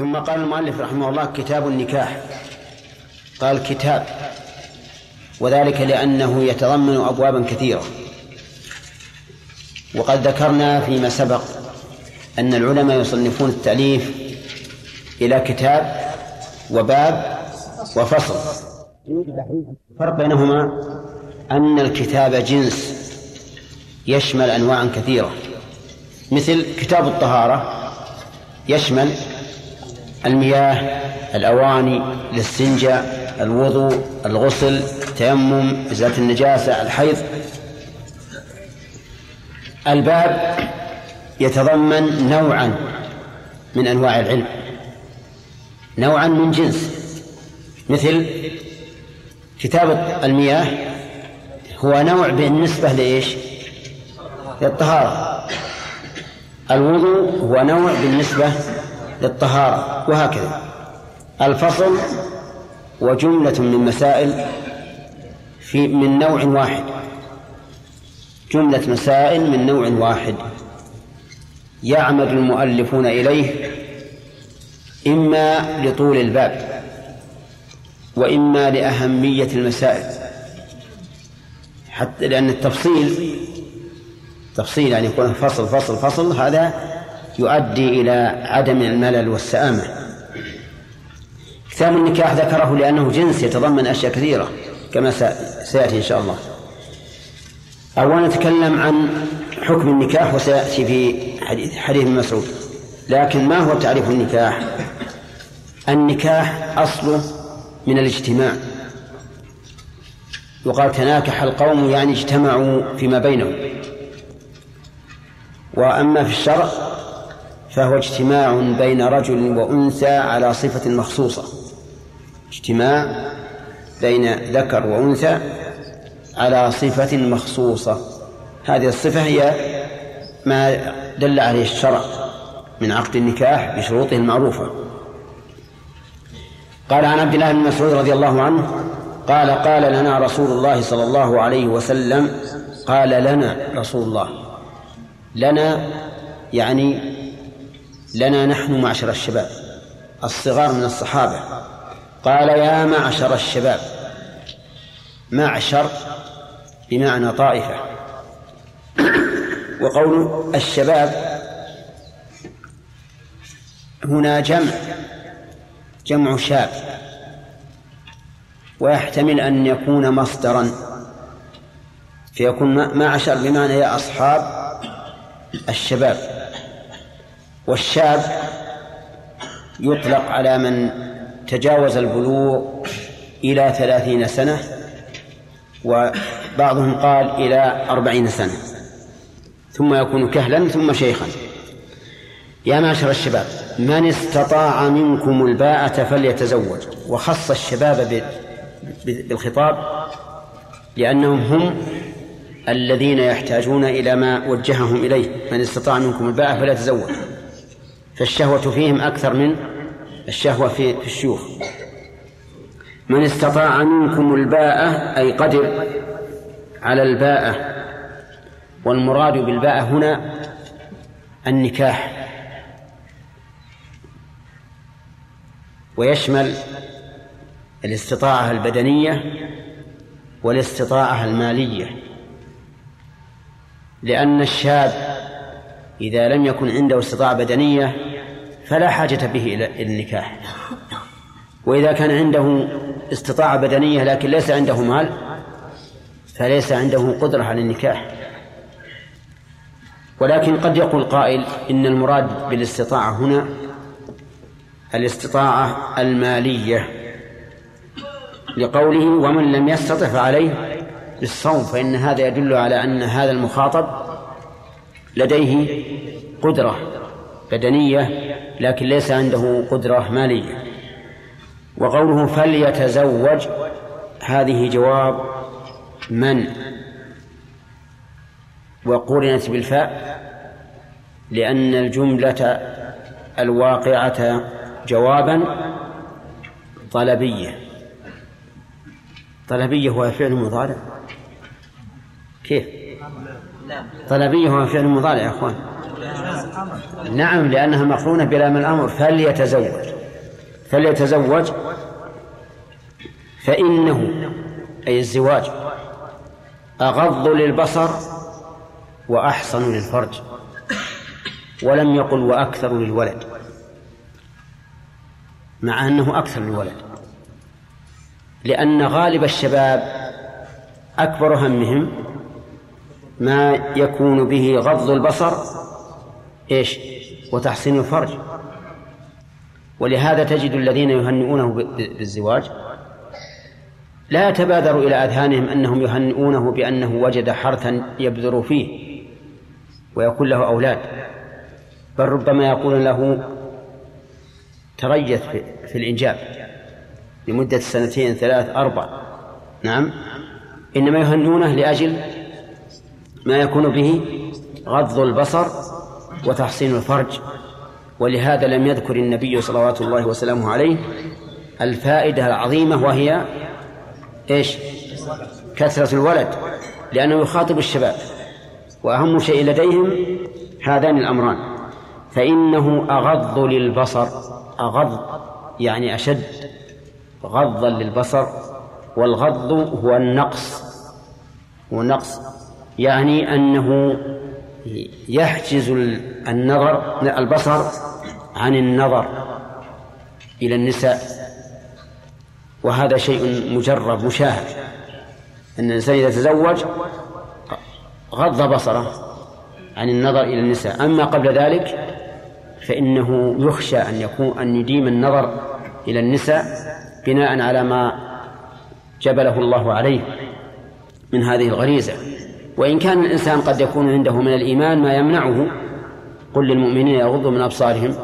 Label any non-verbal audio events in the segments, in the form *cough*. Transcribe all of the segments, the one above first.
ثم قال المؤلف رحمه الله كتاب النكاح. قال كتاب. وذلك لأنه يتضمن أبوابا كثيرة. وقد ذكرنا فيما سبق أن العلماء يصنفون التأليف إلى كتاب وباب وفصل. الفرق بينهما أن الكتاب جنس يشمل أنواعا كثيرة. مثل كتاب الطهارة يشمل المياه الأواني الاستنجاء الوضوء الغسل التيمم إزالة النجاسة الحيض. الباب يتضمن نوعا من أنواع العلم نوعا من جنس مثل كتاب المياه هو نوع بالنسبة لإيش؟ للطهارة. الوضوء هو نوع بالنسبة للطهارة وهكذا. الفصل وجملة من مسائل في من نوع واحد. جملة مسائل من نوع واحد. يعمد المؤلفون إليه إما لطول الباب وإما لأهمية المسائل. حتى لأن التفصيل تفصيل يعني يكون فصل فصل فصل هذا يؤدي إلى عدم الملل والسآمة. كتاب النكاح ذكره لأنه جنس يتضمن أشياء كثيرة كما سيأتي إن شاء الله. أولا نتكلم عن حكم النكاح وسيأتي في حديث حديث مسعود. لكن ما هو تعريف النكاح؟ النكاح أصله من الاجتماع. يقال تناكح القوم يعني اجتمعوا فيما بينهم. وأما في الشرع فهو اجتماع بين رجل وأنثى على صفة مخصوصة. اجتماع بين ذكر وأنثى على صفة مخصوصة. هذه الصفة هي ما دل عليه الشرع من عقد النكاح بشروطه المعروفة. قال عن عبد الله بن مسعود رضي الله عنه قال قال لنا رسول الله صلى الله عليه وسلم قال لنا رسول الله لنا يعني لنا نحن معشر الشباب الصغار من الصحابة. قال يا معشر الشباب معشر بمعنى طائفة. *coughs* وقول الشباب هنا جمع جمع شاب. ويحتمل أن يكون مصدرا. فيكون معشر بمعنى يا أصحاب الشباب. والشاب يطلق على من تجاوز البلوغ إلى ثلاثين سنة وبعضهم قال إلى أربعين سنة ثم يكون كهلا ثم شيخا. يا معشر الشباب من استطاع منكم الباءة فليتزوج وخص الشباب بالخطاب لأنهم هم الذين يحتاجون إلى ما وجههم إليه. من استطاع منكم الباءة فليتزوج. فالشهوة فيهم أكثر من الشهوة في الشيوخ. من استطاع منكم الباءة أي قدر على الباءة والمراد بالباءة هنا النكاح. ويشمل الاستطاعة البدنية والاستطاعة المالية. لأن الشاب إذا لم يكن عنده استطاعة بدنية فلا حاجة به إلى النكاح. وإذا كان عنده استطاعة بدنية لكن ليس عنده مال فليس عنده قدرة على النكاح. ولكن قد يقول قائل إن المراد بالاستطاعة هنا الاستطاعة المالية. لقوله ومن لم يستطع فعليه بالصوم فإن هذا يدل على أن هذا المخاطب لديه قدرة بدنية لكن ليس عنده قدرة مالية. وقوله فليتزوج هذه جواب من؟ وقرنت بالفاء لأن الجملة الواقعة جوابا طلبية. طلبية هو فعل مضارع. كيف؟ طلبية هو فعل مضارع يا أخوان. نعم لأنها مقرونة بلام الأمر. فليتزوج. فليتزوج. فإنه أي الزواج أغض للبصر وأحصن للفرج. ولم يقل وأكثر للولد مع أنه أكثر للولد. لأن غالب الشباب أكبر همهم ما يكون به غض البصر إيش؟ وتحسين الفرج. ولهذا تجد الذين يهنئونه بالزواج لا يتبادر إلى أذهانهم أنهم يهنئونه بأنه وجد حرثا يبذر فيه ويكون له أولاد. بل ربما يقول له تريث في الإنجاب لمدة سنتين ثلاث أربع. نعم. إنما يهنونه لأجل ما يكون به غض البصر وتحصين الفرج ولهذا لم يذكر النبي صلوات الله وسلامه عليه الفائدة العظيمة وهي إيش؟ كثرة الولد لأنه يخاطب الشباب وأهم شيء لديهم هذان الأمران فإنه أغض للبصر أغض يعني أشد غضا للبصر والغض هو النقص هو النقص يعني أنه يحجز النظر البصر عن النظر إلى النساء. وهذا شيء مجرب مشاهد. أن الإنسان إذا تزوج غض بصره عن النظر إلى النساء. أما قبل ذلك فإنه يخشى أن يكون أن يديم النظر إلى النساء بناء على ما جبله الله عليه من هذه الغريزة. وإن كان الإنسان قد يكون عنده من الإيمان ما يمنعه قل للمؤمنين يغضوا من أبصارهم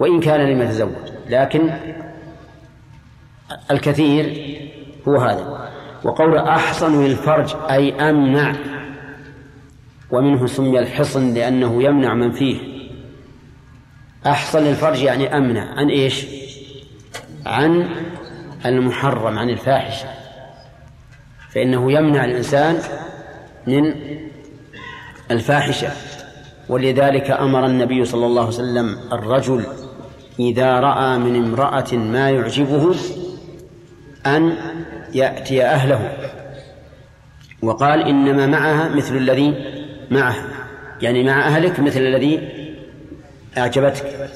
وإن كان لم يتزوج. لكن الكثير هو هذا. وقول أحصن للفرج أي أمنع ومنه سمي الحصن لأنه يمنع من فيه. أحصن للفرج يعني أمنع. عن إيش؟ عن المحرم عن الفاحشة. فإنه يمنع الإنسان من الفاحشة. ولذلك أمر النبي صلى الله عليه وسلم الرجل إذا رأى من امرأة ما يعجبه أن يأتي أهله. وقال إنما معها مثل الذي معه. يعني مع أهلك مثل الذي أعجبتك.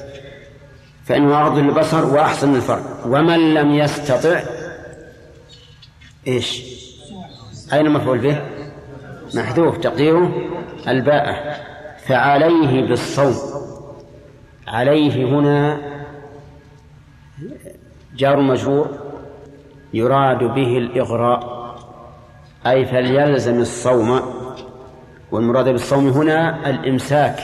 فإنه أغض البصر وأحسن الفرد ومن لم يستطع إيش؟ أين المفعول به؟ محذوف تقديره الباءة فعليه بالصوم. عليه هنا جار مجرور يراد به الإغراء. أي فليلزم الصوم. والمراد بالصوم هنا الإمساك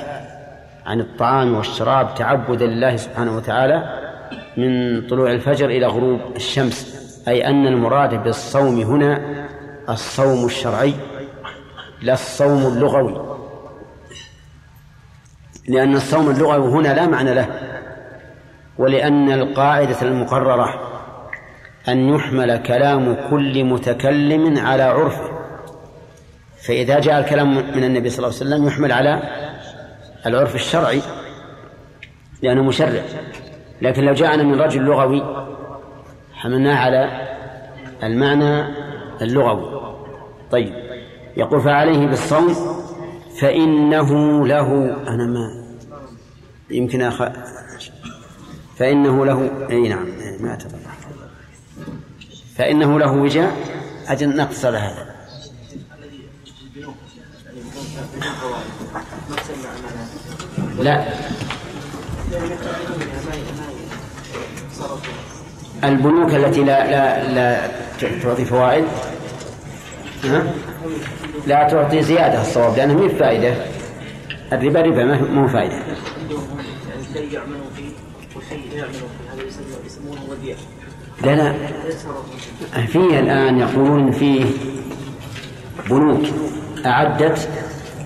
عن الطعام والشراب تعبدا لله سبحانه وتعالى من طلوع الفجر إلى غروب الشمس. أي أن المراد بالصوم هنا الصوم الشرعي. لا الصوم اللغوي. لأن الصوم اللغوي هنا لا معنى له. ولأن القاعدة المقررة أن يحمل كلام كل متكلم على عرفه فإذا جاء الكلام من النبي صلى الله عليه وسلم يحمل على العرف الشرعي لأنه مشرع. لكن لو جاءنا من رجل لغوي حملناه على المعنى اللغوي. طيب. يقول فعليه بالصوم فإنه له أنا ما يمكن أخ فإنه له أي نعم ما أتبع فإنه له وجاء أجل نقص هذا. لا. البنوك التي لا لا لا تعطي فوائد لا تعطي زيادة الصواب لأنها ما فائدة الربا ربا ما هو فائدة. لا لا. في الآن يقولون فيه بنوك أعدت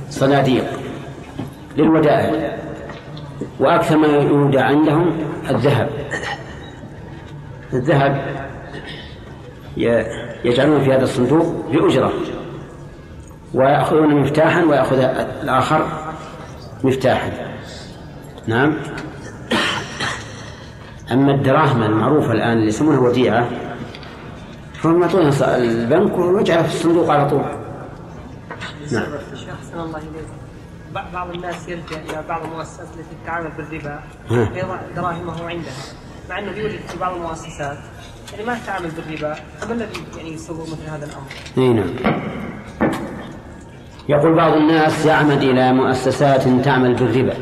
صناديق للودائع وأكثر ما يودع عندهم الذهب. الذهب يجعلون في هذا الصندوق بأجرة ويأخذون مفتاحا ويأخذ الآخر مفتاحا. نعم. أما الدراهم المعروفة الآن اللي يسمونها وديعة فهم يعطونها البنك ويجعلها في الصندوق على طول. نعم. الله بعض الناس يلجأ إلى بعض المؤسسات التي تتعامل بالربا. فيضع دراهمه عندها. مع أنه يوجد في بعض المؤسسات يعني ما تتعامل بالربا فما الذي يعني يسوغ مثل هذا الأمر؟ إي نعم. يقول بعض الناس يعمد إلى مؤسسات تعمل بالربا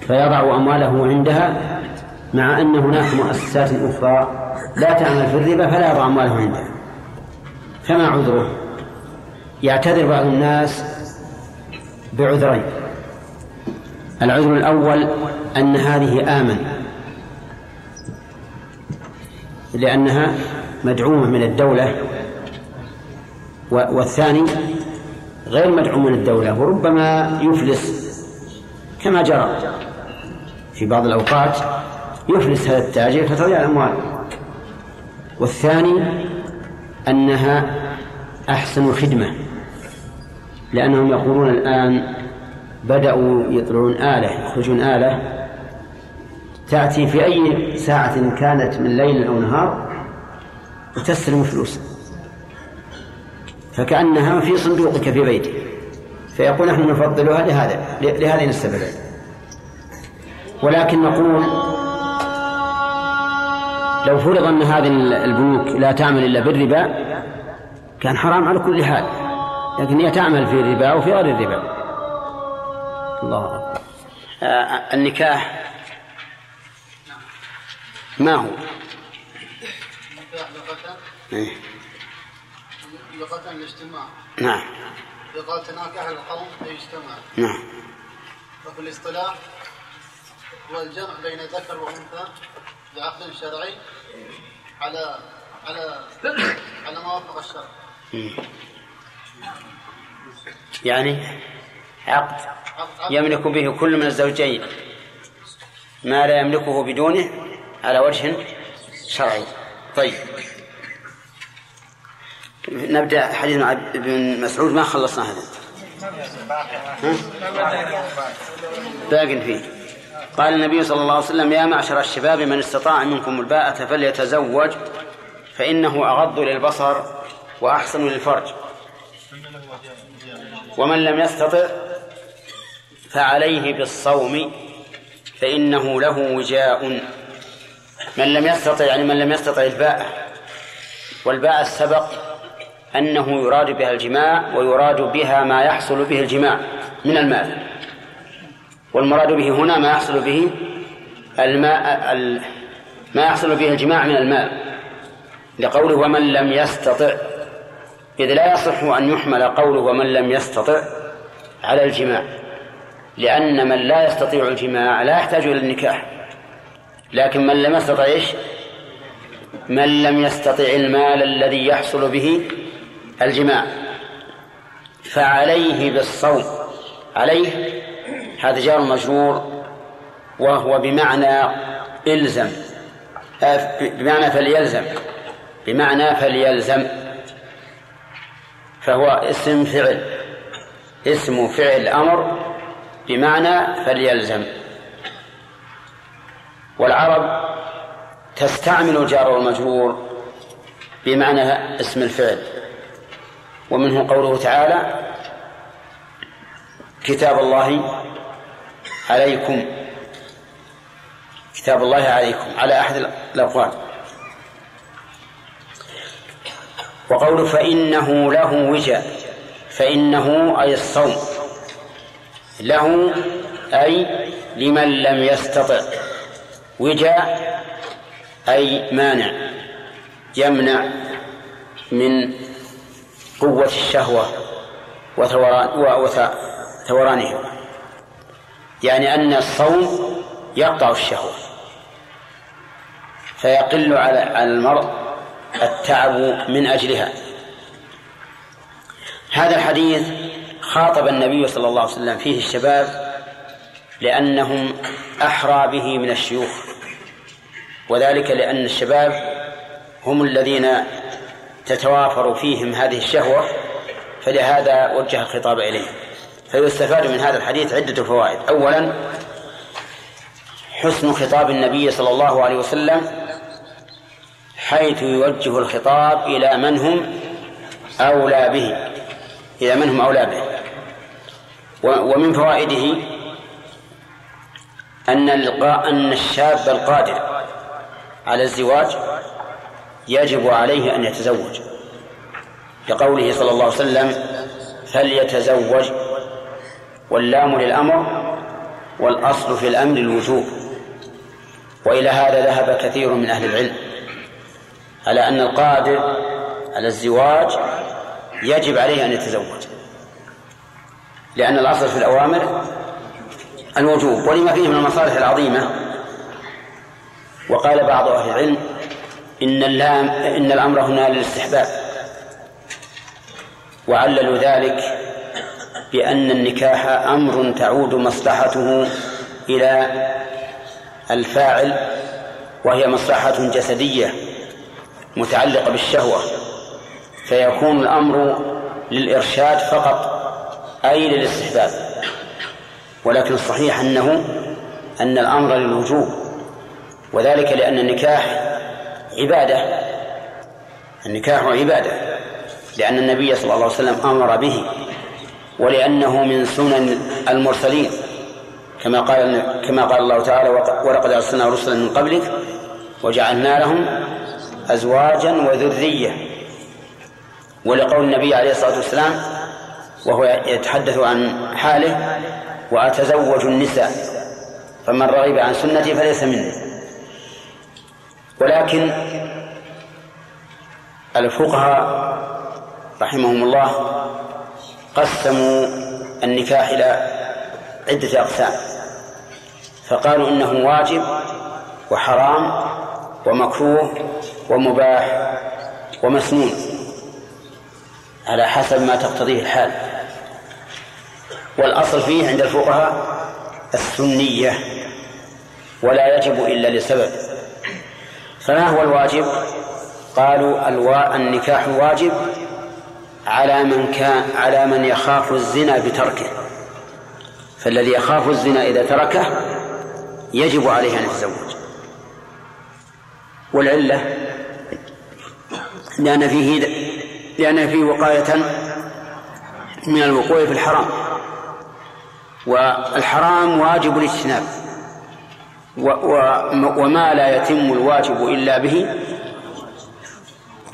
فيضع أمواله عندها مع أن هناك مؤسسات أخرى لا تعمل في الربا فلا يضع أمواله عندها. فما عذره؟ يعتذر بعض الناس بعذرين. العذر الأول أن هذه آمن لأنها مدعومة من الدولة والثاني غير مدعوم من الدولة وربما يفلس كما جرى. في بعض الأوقات يفلس هذا التاجر فتضيع الأموال. والثاني أنها أحسن خدمة لأنهم يقولون الآن بدأوا يطلعون آلة يخرجون آلة تأتي في أي ساعة كانت من ليل أو نهار وتستلم فلوس فكأنها في صندوقك في بيتك فيقول نحن نفضلها لهذا لهذين السببين ولكن نقول لو فرض أن هذه البنوك لا تعمل إلا بالربا كان حرام على كل حال. لكن هي تعمل في الربا وفي غير الربا. الله آه النكاح ما هو؟ إيه؟ لغة الاجتماع نعم. لغة تناكح القوم يجتمع. نعم. وفي الاصطلاح هو الجمع بين ذكر وأنثى بعقد شرعي على على على ما وافق الشرع يعني عقد. يملك به كل من الزوجين ما لا يملكه بدونه على وجه شرعي. طيب. نبدأ حديث ابن مسعود ما خلصنا هذا. باق فيه. قال النبي صلى الله عليه وسلم يا معشر الشباب من استطاع منكم الباءة فليتزوج فإنه أغض للبصر وأحسن للفرج. ومن لم يستطع فعليه بالصوم فإنه له وجاء. من لم يستطع يعني من لم يستطع الباءة والباء السبق أنه يراد بها الجماع ويراد بها ما يحصل به الجماع من المال والمراد به هنا ما يحصل به الماء ما يحصل به الجماع من المال لقوله ومن لم يستطع إذ لا يصح أن يحمل قوله ومن لم يستطع على الجماع لأن من لا يستطيع الجماع لا يحتاج إلى النكاح. لكن من لم يستطع إيش؟ من لم يستطع المال الذي يحصل به الجماع فعليه بالصوم. عليه؟ هذا جار مجرور وهو بمعنى إلزم. آه، بمعنى فليلزم. بمعنى فليلزم. فهو اسم فعل. اسم فعل أمر بمعنى فليلزم. والعرب تستعمل الجار والمجرور بمعنى اسم الفعل. ومنه قوله تعالى كتاب الله عليكم. كتاب الله عليكم على أحد الأقوال. وقوله فإنه له وجاء فإنه أي الصوم. له أي لمن لم يستطع. وجاء أي مانع يمنع من قوة الشهوة وثورانها يعني أن الصوم يقطع الشهوة. فيقل على المرء التعب من أجلها. هذا الحديث خاطب النبي صلى الله عليه وسلم فيه الشباب لأنهم أحرى به من الشيوخ. وذلك لأن الشباب هم الذين تتوافر فيهم هذه الشهوة فلهذا وجه الخطاب إليهم فيستفاد من هذا الحديث عدة فوائد. أولا حسن خطاب النبي صلى الله عليه وسلم حيث يوجه الخطاب إلى من هم أولى به إلى من هم أولى به. ومن فوائده أن أن الشاب القادر على الزواج يجب عليه أن يتزوج. لقوله صلى الله عليه وسلم فليتزوج. واللام للأمر والأصل في الأمر الوجوب. وإلى هذا ذهب كثير من أهل العلم. على أن القادر على الزواج يجب عليه أن يتزوج. لأن الأصل في الأوامر الوجوب ولما فيه من المصالح العظيمة. وقال بعض أهل العلم إن اللام إن الأمر هنا للاستحباب. وعللوا ذلك بأن النكاح أمر تعود مصلحته إلى الفاعل وهي مصلحة جسدية متعلقة بالشهوة. فيكون الأمر للإرشاد فقط أي للاستحباب. ولكن الصحيح أنه أن الأمر للوجوب. وذلك لأن النكاح عبادة. النكاح عبادة لأن النبي صلى الله عليه وسلم أمر به ولأنه من سنن المرسلين. كما قال كما قال الله تعالى ولقد أرسلنا رسلا من قبلك وجعلنا لهم أزواجا وذرية. ولقول النبي عليه الصلاة والسلام وهو يتحدث عن حاله وأتزوج النساء فمن رغب عن سنتي فليس مني. ولكن الفقهاء رحمهم الله قسموا النكاح إلى عدة أقسام فقالوا إنه واجب وحرام ومكروه ومباح ومسنون على حسب ما تقتضيه الحال. والأصل فيه عند الفقهاء السنية ولا يجب إلا لسبب. فما هو الواجب؟ قالوا الوا... النكاح واجب على من كان على من يخاف الزنا بتركه. فالذي يخاف الزنا إذا تركه يجب عليه أن يتزوج. والعلة لأن فيه لأن فيه وقاية من الوقوع في الحرام. والحرام واجب الاجتناب. وما لا يتم الواجب إلا به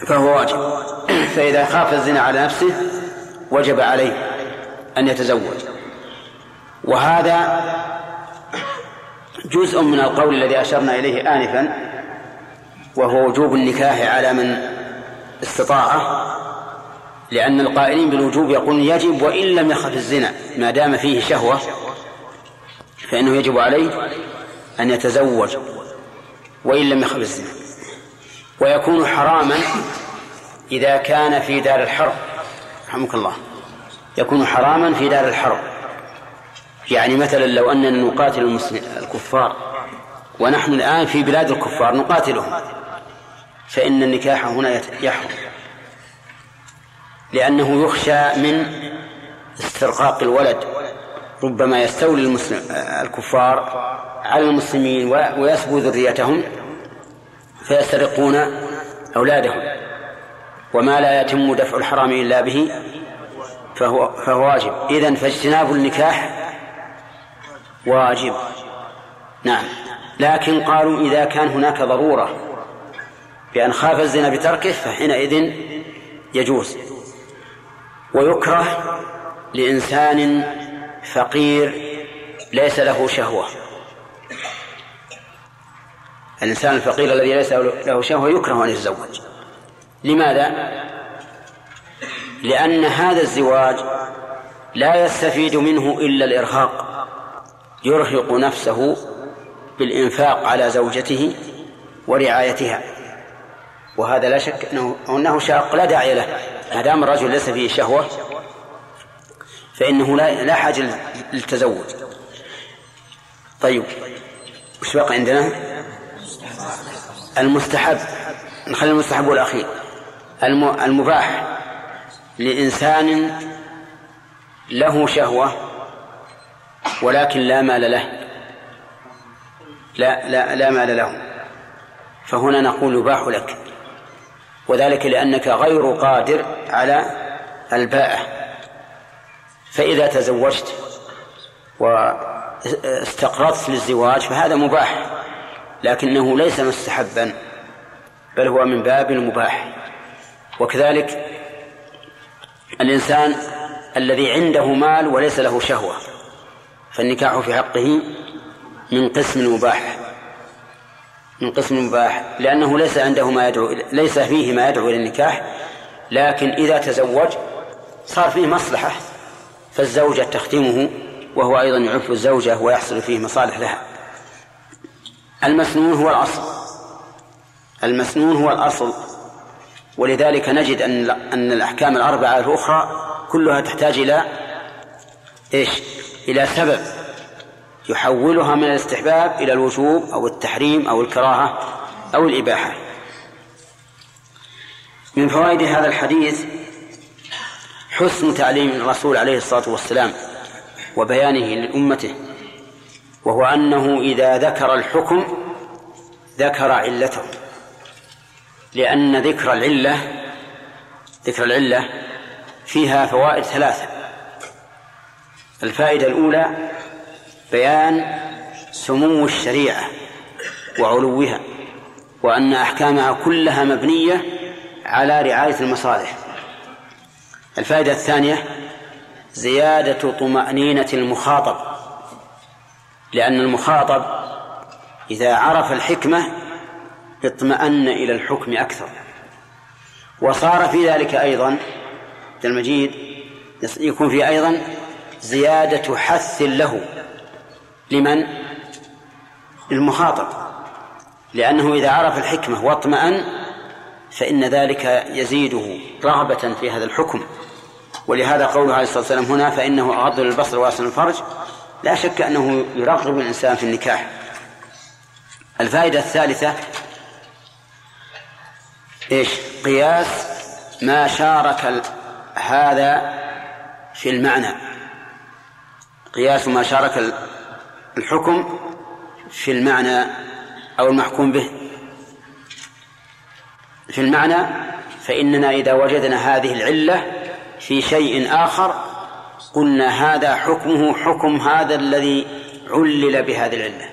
فهو واجب. *clears throat* فإذا خاف الزنا على نفسه وجب عليه أن يتزوج. وهذا جزء من القول الذي أشرنا إليه آنفا وهو وجوب النكاح على من استطاعه لأن القائلين بالوجوب يقولون يجب وإن لم يخف الزنا ما دام فيه شهوة فإنه يجب عليه أن يتزوج وإن لم يخف الزنا ويكون حراما إذا كان في دار الحرب. رحمك الله. يكون حراما في دار الحرب. يعني مثلا لو أننا نقاتل الكفار ونحن الآن في بلاد الكفار نقاتلهم فإن النكاح هنا يحرم. لأنه يخشى من استرقاق الولد. ربما يستولي المسلم الكفار على المسلمين ويسبو ذريتهم فيسترقون أولادهم وما لا يتم دفع الحرام إلا به فهو فهو واجب. إذن فاجتناب النكاح واجب. نعم. لكن قالوا إذا كان هناك ضرورة بأن خاف الزنا بتركه فحينئذ يجوز. ويكره لإنسان فقير ليس له شهوة. الإنسان الفقير الذي ليس له شهوة يكره أن يتزوج. لماذا؟ لأن هذا الزواج لا يستفيد منه إلا الإرهاق. يرهق نفسه بالإنفاق على زوجته ورعايتها. وهذا لا شك أنه, أنه شاق لا داعي له. ما دام الرجل ليس فيه شهوة فإنه لا لا حاجة للتزوج. طيب وش بقى عندنا؟ المستحب نخلي المستحب والأخير المباح لإنسان له شهوة ولكن لا مال له. لا لا لا مال له. فهنا نقول يباح لك. وذلك لأنك غير قادر على الباءة. فإذا تزوجت واستقرضت للزواج فهذا مباح. لكنه ليس مستحبا بل هو من باب المباح وكذلك الإنسان الذي عنده مال وليس له شهوة فالنكاح في حقه من قسم المباح من قسم المباح لأنه ليس عنده ما يدعو ليس فيه ما يدعو إلى النكاح لكن إذا تزوج صار فيه مصلحة فالزوجة تختمه وهو أيضا يعف الزوجة ويحصل فيه مصالح لها. المسنون هو الأصل. المسنون هو الأصل. ولذلك نجد أن أن الأحكام الأربعة الأخرى كلها تحتاج إلى إيش؟ إلى سبب يحولها من الاستحباب إلى الوجوب أو التحريم أو الكراهة أو الإباحة. من فوائد هذا الحديث حسن تعليم الرسول عليه الصلاة والسلام وبيانه لأمته وهو أنه إذا ذكر الحكم ذكر علته لأن ذكر العلة ذكر العلة فيها فوائد ثلاثة. الفائدة الأولى بيان سمو الشريعة وعلوها وأن أحكامها كلها مبنية على رعاية المصالح. الفائدة الثانية زيادة طمأنينة المخاطب. لأن المخاطب إذا عرف الحكمة اطمأن إلى الحكم أكثر. وصار في ذلك أيضا المجيد يكون فيه أيضا زيادة حث له. لمن؟ للمخاطب. لأنه إذا عرف الحكمة واطمأن فإن ذلك يزيده رغبة في هذا الحكم. ولهذا قوله عليه الصلاة والسلام هنا فإنه أغض للبصر وأحسن الفرج. لا شك أنه يرغب الإنسان في النكاح. الفائدة الثالثة إيش؟ قياس ما شارك هذا في المعنى. قياس ما شارك الحكم في المعنى أو المحكوم به. في المعنى فإننا إذا وجدنا هذه العلة في شيء آخر قلنا هذا حكمه حكم هذا الذي علل بهذه العلة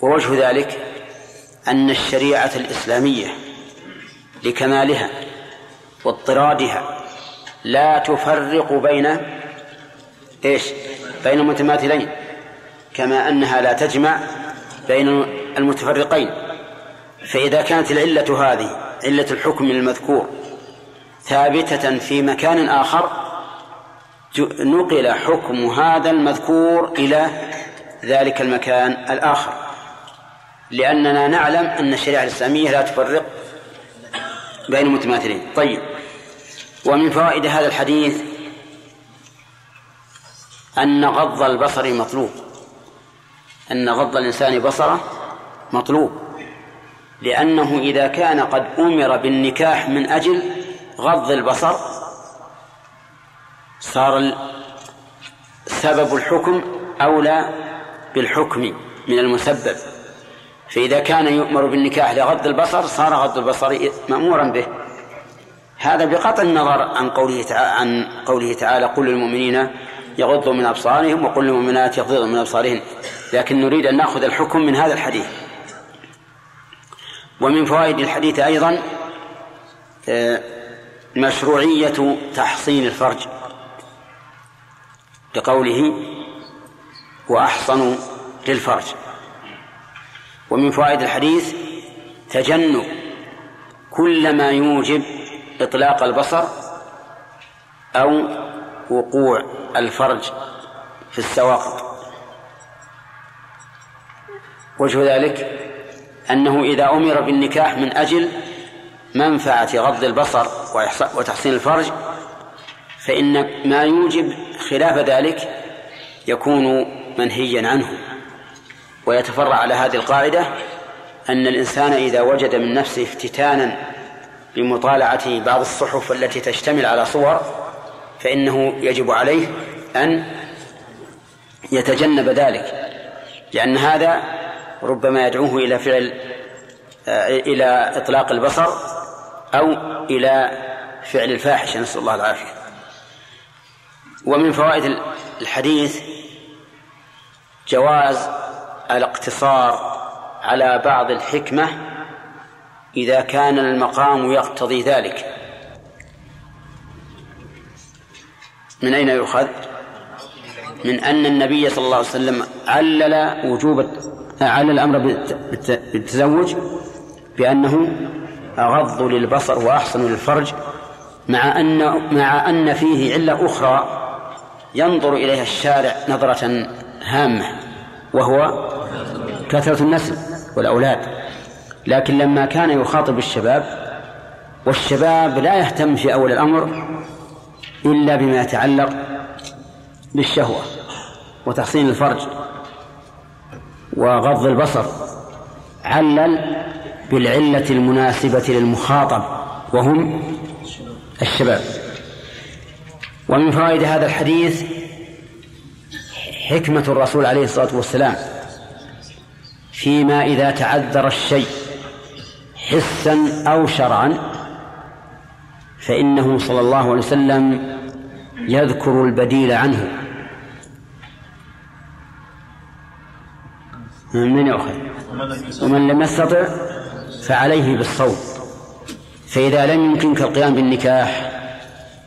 ووجه ذلك أن الشريعة الإسلامية لكمالها واضطرادها لا تفرق بين إيش؟ بين المتماثلين كما أنها لا تجمع بين المتفرقين فإذا كانت العلة هذه علة الحكم المذكور ثابتة في مكان آخر نقل حكم هذا المذكور إلى ذلك المكان الآخر. لأننا نعلم أن الشريعة الإسلامية لا تفرق بين المتماثلين طيب. ومن فوائد هذا الحديث أن غض البصر مطلوب. أن غض الإنسان بصره مطلوب. لأنه إذا كان قد أمر بالنكاح من أجل غض البصر صار سبب الحكم أولى بالحكم من المسبب. فإذا كان يؤمر بالنكاح لغض البصر صار غض البصر مأمورا به. هذا بقطع النظر عن قوله تعالى عن قوله تعالى قل للمؤمنين يغضوا من أبصارهم وقل للمؤمنات يغضضن من أبصارهن لكن نريد أن نأخذ الحكم من هذا الحديث. ومن فوائد الحديث أيضا آه، مشروعية تحصين الفرج. بقوله وأحصن للفرج. ومن فوائد الحديث تجنب كل ما يوجب إطلاق البصر أو وقوع الفرج في السواقط وجه ذلك أنه إذا أمر بالنكاح من أجل منفعة غض البصر وتحصين الفرج فإن ما يوجب خلاف ذلك يكون منهيا عنه. ويتفرع على هذه القاعدة أن الإنسان إذا وجد من نفسه افتتانا بمطالعة بعض الصحف التي تشتمل على صور فإنه يجب عليه أن يتجنب ذلك لأن هذا ربما يدعوه إلى فعل إلى إطلاق البصر أو إلى فعل الفاحشة. نسأل الله العافية. ومن فوائد الحديث جواز الاقتصار على بعض الحكمة إذا كان المقام يقتضي ذلك من أين يؤخذ؟ من أن النبي صلى الله عليه وسلم علل وجوب علل الأمر بالتزوج بأنه أغض للبصر وأحسن للفرج مع أن مع أن فيه علة أخرى ينظر إليها الشارع نظرة هامة وهو كثرة النسل والأولاد. لكن لما كان يخاطب الشباب والشباب لا يهتم في أول الأمر إلا بما يتعلق بالشهوة وتحصين الفرج وغض البصر علل بالعلة المناسبة للمخاطب وهم الشباب. ومن فوائد هذا الحديث حكمة الرسول عليه الصلاة والسلام فيما إذا تعذر الشيء حسا أو شرعا فإنه صلى الله عليه وسلم يذكر البديل عنه. من يؤخذ؟ ومن لم يستطع فعليه بالصوم. فإذا لم يمكنك القيام بالنكاح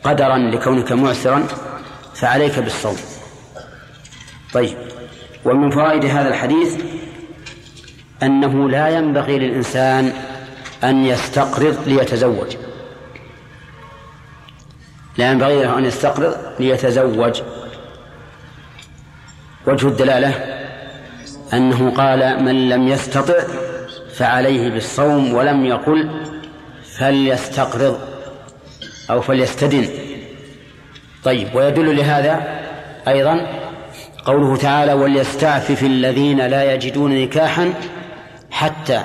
قدرا لكونك معسرا فعليك بالصوم. طيب ومن فوائد هذا الحديث أنه لا ينبغي للإنسان أن يستقرض ليتزوج. لا ينبغي له أن يستقرض ليتزوج. وجه الدلالة أنه قال من لم يستطع فعليه بالصوم ولم يقل فليستقرض. أو فليستدن طيب ويدل لهذا أيضا قوله تعالى وليستعفف الذين لا يجدون نكاحا حتى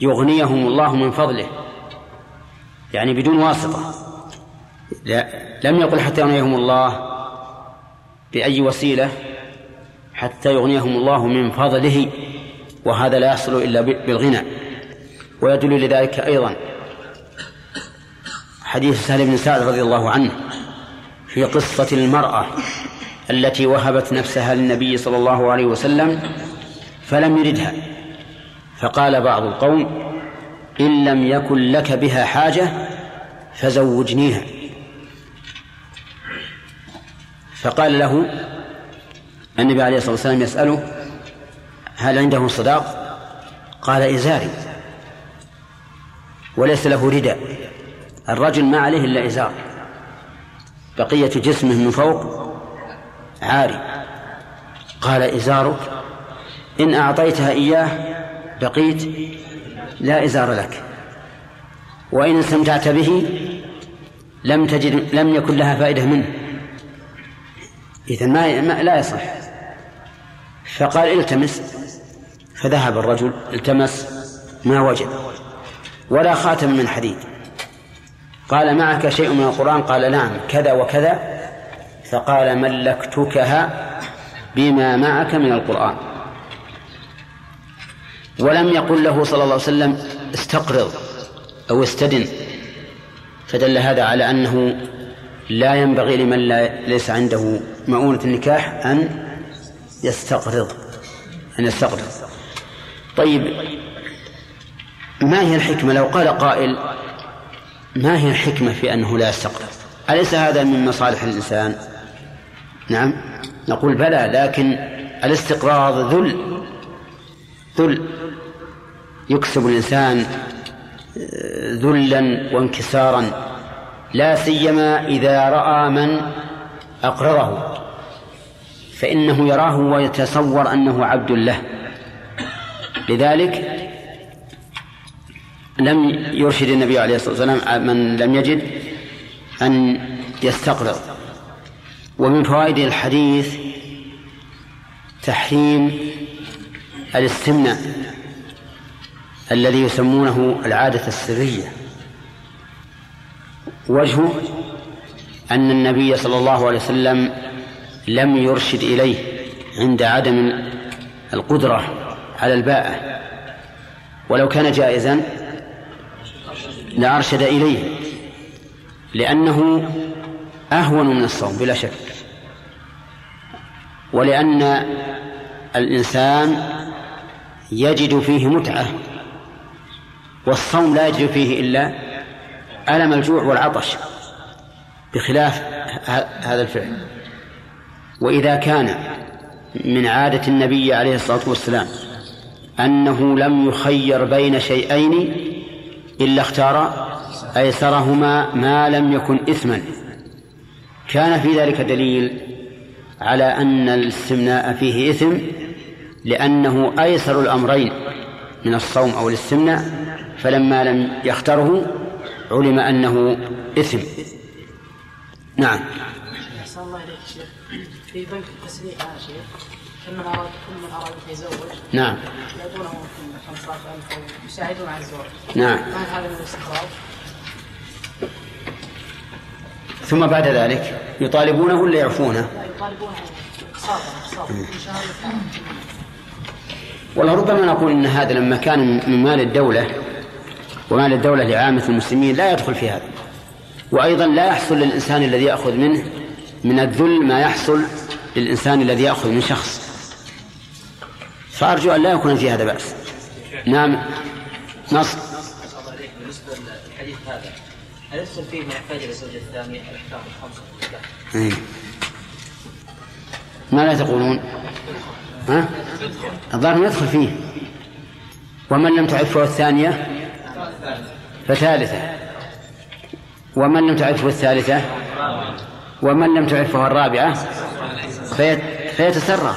يغنيهم الله من فضله. يعني بدون واسطة. لا لم يقل حتى يغنيهم الله بأي وسيلة حتى يغنيهم الله من فضله وهذا لا يحصل إلا بالغنى. ويدل لذلك أيضا حديث سهل بن سعد رضي الله عنه في قصة المرأة التي وهبت نفسها للنبي صلى الله عليه وسلم فلم يردها. فقال بعض القوم إن لم يكن لك بها حاجة فزوجنيها. فقال له النبي عليه الصلاة والسلام يسأله هل عنده صداق؟ قال إزاري وليس له رداء. الرجل ما عليه إلا إزار. بقية جسمه من فوق عاري. قال إزارك إن أعطيتها إياه بقيت لا إزار لك. وإن استمتعت به لم تجد لم يكن لها فائدة منه. إذا ما, لا يصح. فقال التمس فذهب الرجل التمس ما وجد ولا خاتم من حديد. قال معك شيء من القرآن؟ قال نعم. كذا وكذا. فقال ملكتكها بما معك من القرآن. ولم يقل له صلى الله عليه وسلم استقرض أو استدن. فدل هذا على أنه لا ينبغي لمن لا ليس عنده مؤونة النكاح أن يستقرض. أن يستقرض. طيب ما هي الحكمة؟ لو قال قائل ما هي الحكمة في أنه لا يستقرض أليس هذا من مصالح الإنسان؟ نعم. نقول بلى لكن الاستقراض ذل. ذل. يكسب الإنسان آه، ذلا وانكسارا. لا سيما إذا رأى من أقرضه. فإنه يراه ويتصور أنه عبد له. لذلك لم يرشد النبي عليه الصلاة والسلام من لم يجد أن يستقرض ومن فوائد الحديث تحريم الاستمناء الذي يسمونه العادة السرية. وجهه أن النبي صلى الله عليه وسلم لم يرشد إليه عند عدم القدرة على الباءة. ولو كان جائزا لأرشد إليه لأنه أهون من الصوم بلا شك. ولأن الإنسان يجد فيه متعة والصوم لا يجد فيه إلا ألم الجوع والعطش بخلاف هذا الفعل. وإذا كان من عادة النبي عليه الصلاة والسلام أنه لم يخير بين شيئين إلا اختار أيسرهما ما لم يكن إثما. كان في ذلك دليل على أن الاستمناء فيه إثم لأنه أيسر الأمرين من الصوم أو الاستمناء فلما لم يختره علم أنه إثم. نعم. الله إليك شيخ. في بنك التسليح هذا شيخ كل من أراد كل من أراد يتزوج. نعم. يعطونه 15000 أو يساعدون على الزواج نعم ما هذا من؟ ثم بعد ذلك يطالبونه ولا يعفونه؟ لا يطالبون اقساطا اقساطا ان شاء الله والله ربما نقول إن هذا لما كان من مال الدولة ومال الدولة لعامة المسلمين لا يدخل في هذا وأيضا لا يحصل للإنسان الذي يأخذ منه من الذل ما يحصل للإنسان الذي يأخذ من شخص فأرجو أن لا يكون في هذا بأس نعم. نصر بالنسبة للحديث هذا هل يدخل فيه من يحتاج إلى الثانية؟ الأحكام الخمسة إيه. ما لا تقولون؟ ها؟ الظاهر يدخل فيه. ومن لم تعرفه الثانية؟ فثالثة. ومن لم تعرفه الثالثة؟ ومن لم تعرفه الرابعة؟ فيت فيتسرى؟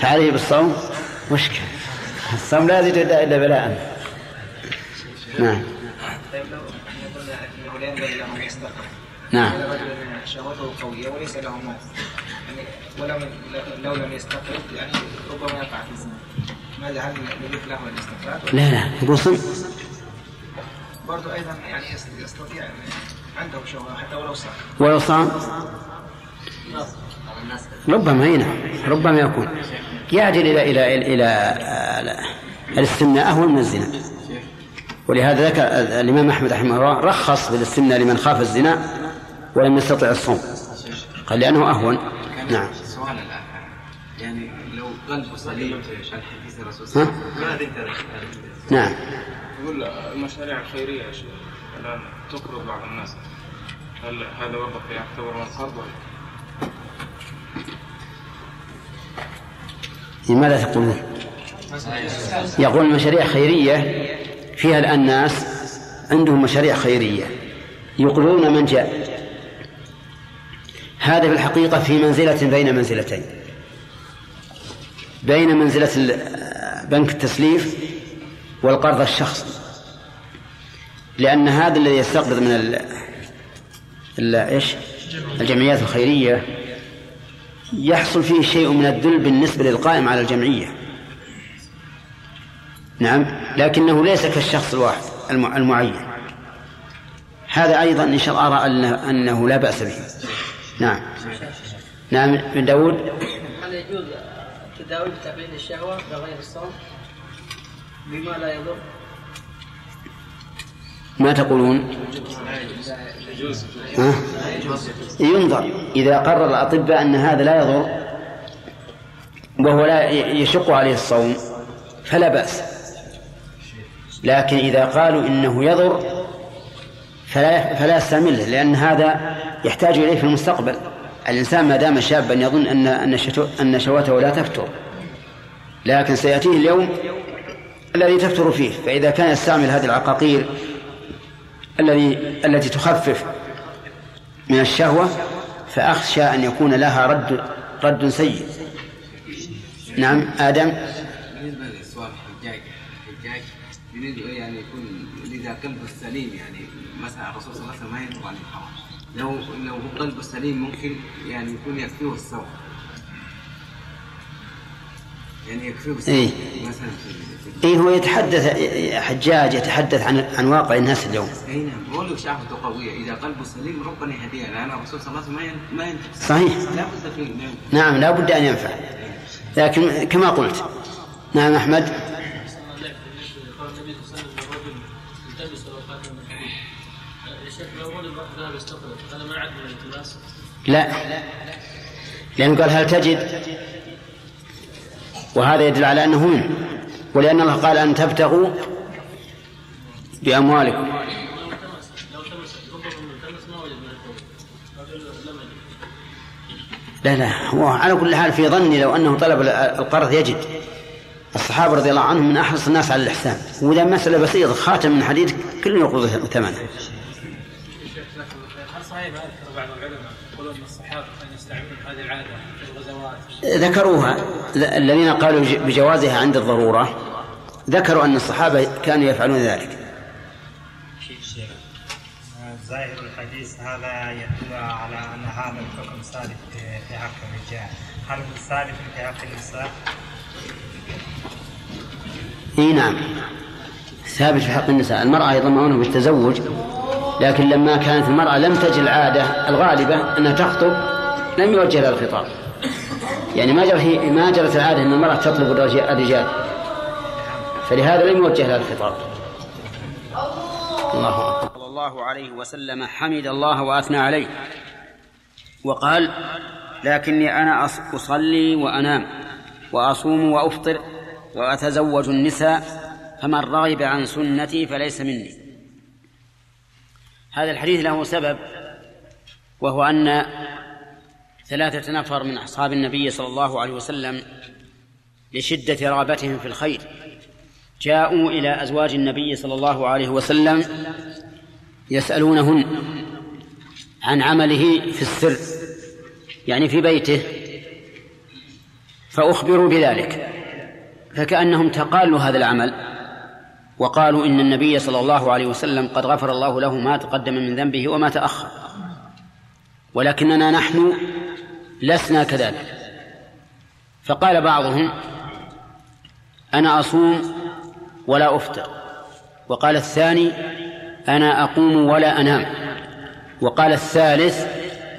فعليه بالصوم؟ مشكلة. الصوم لا يزيد إلا بلاء نعم طيب لو قلنا انه لا ينبغي له ان يستقر نعم شهوته قويه وليس له مال يعني ولو لو لم يستقر يعني ربما يقع في الزنا ماذا هل يجوز له الاستقرار؟ لا لا يقول صم برضه أيضا يعني يست- يستطيع عنده شهوه حتى ولو صار ولو صام ربما هنا ربما يكون يعدل إلى إلى إلى, إلى الاستمناء أهون من الزنا. ولهذا ذكر الإمام أحمد رحمه الله رخص بالاستمناء لمن خاف الزنا ولم يستطع الصوم. قال لأنه أهون. نعم. سؤال الآن يعني لو قلبه سليم عن حديث الرسول صلى؟ الله عليه وسلم. نعم. يقول المشاريع الخيرية يا شيخ. الآن تقرض بعض الناس. هل هذا برضه يعتبر من القرض ولا؟ لماذا تقولون؟ يقول مشاريع خيرية فيها الآن ناس عندهم مشاريع خيرية يقرون من جاء. هذا في الحقيقة في منزلة بين منزلتين. بين منزلة بنك التسليف والقرض الشخصي. لأن هذا الذي يستقرض من ال... ال... إيش؟ الجمعيات الخيرية يحصل فيه شيء من الذل بالنسبة للقائم على الجمعية. نعم لكنه ليس كالشخص الواحد الم- المعين. هذا أيضا إن شاء الله أرى أنه, أنه لا بأس به. نعم. نعم بن داود؟ هل يجوز التداوي بتقليل الشهوة بغير الصوم؟ بما لا يضر؟ ما تقولون؟ ها؟ ينظر إذا قرر الأطباء أن هذا لا يضر وهو لا يشق عليه الصوم فلا بأس. لكن إذا قالوا إنه يضر فلا فلا يستعمله لأن هذا يحتاج إليه في المستقبل. الإنسان ما دام شابا يظن أن أن أن شهوته لا تفتر. لكن سيأتيه اليوم الذي تفتر فيه فإذا كان يستعمل هذه العقاقير الذي التي تخفف من الشهوة فأخشى أن يكون لها رد رد سيء. نعم آدم. بالنسبة للسؤال الحجاج الحجاج يريد يعني يكون إذا قلبه السليم يعني مثلا الرسول صلى الله عليه وسلم ما ينطق عن الحرام لو لو قلبه سليم ممكن يعني يكون يكفيه الصوم يعني إيه. مثلا إيه هو يتحدث حجاج يتحدث عن عن واقع الناس اليوم. اي نعم. بقول له شهوته قويه إذا قلبه سليم ربنا يهديه. لأن الرسول صلى الله عليه وسلم ما ين- ما ينطق صحيح. لا بد فيه نعم. نعم لا بد أن ينفع. لكن كما قلت نعم هو الالتماس لا. لأنه قال هل تجد وهذا يدل على أنه منه ولأن الله قال أن تبتغوا بأموالكم. لا لا هو على كل حال في ظني لو أنه طلب القرض يجد. الصحابة رضي الله عنهم من أحرص الناس على الإحسان. وإذا مسألة بسيطة خاتم من حديد كل يقبض ثمنه. هل صحيح ما ذكروها الذين قالوا بجوازها عند الضرورة ذكروا أن الصحابة كانوا يفعلون ذلك. ظاهر الحديث هذا يدل على أن هذا الحكم ثابت في حق الرجال؟ هل ثابت في حق النساء؟ إي نعم. ثابت في حق النساء. المرأة يضمنونه بالتزوج لكن لما كانت المرأة لم تجد العادة الغالبة أنها تخطب لم يوجه لها الخطاب. يعني ما جرت ما جرت العادة أن المرأة تطلب الرجال. فلهذا لم يوجه لها الخطاب الله أكبر. صلى الله عليه وسلم حمد الله وأثنى عليه. وقال لكني أنا أص- أصلي وأنام وأصوم وأفطر وأتزوج النساء فمن رغب عن سنتي فليس مني. هذا الحديث له سبب وهو أن ثلاثة نفر من أصحاب النبي صلى الله عليه وسلم لشدة رغبتهم في الخير. جاءوا إلى أزواج النبي صلى الله عليه وسلم يسألونهن عن عمله في السر يعني في بيته فأخبروا بذلك فكأنهم تقالوا هذا العمل وقالوا إن النبي صلى الله عليه وسلم قد غفر الله له ما تقدم من ذنبه وما تأخر. ولكننا نحن لسنا كذلك. فقال بعضهم أنا أصوم ولا أفطر. وقال الثاني أنا أقوم ولا أنام. وقال الثالث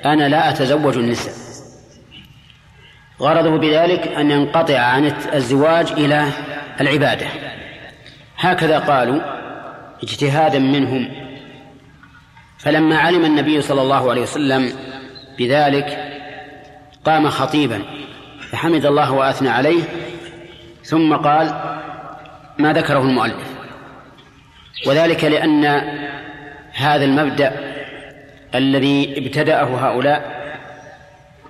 أنا لا أتزوج النساء. غرضه بذلك أن ينقطع عن الزواج إلى العبادة. هكذا قالوا اجتهادا منهم. فلما علم النبي صلى الله عليه وسلم بذلك قام خطيبا فحمد الله وأثنى عليه ثم قال ما ذكره المؤلف. وذلك لأن هذا المبدأ الذي ابتدأه هؤلاء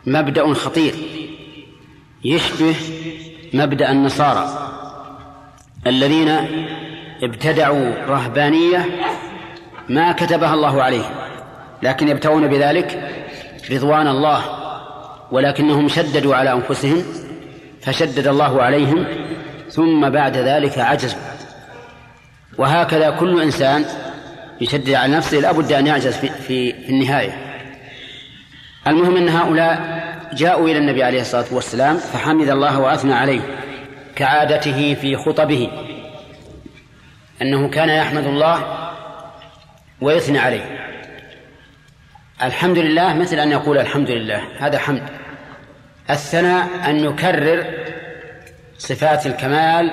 مبدأ خطير يشبه مبدأ النصارى الذين ابتدعوا رهبانية ما كتبها الله عليهم لكن يبتغون بذلك رضوان الله. ولكنهم شددوا على أنفسهم فشدد الله عليهم ثم بعد ذلك عجزوا وهكذا كل إنسان يشدد على نفسه لابد أن يعجز في, في, في النهاية. المهم أن هؤلاء جاءوا إلى النبي عليه الصلاة والسلام فحمد الله وأثنى عليه كعادته في خطبه أنه كان يحمد الله ويثني عليه. الحمد لله مثل أن يقول الحمد لله. هذا حمد. الثناء أن يكرر صفات الكمال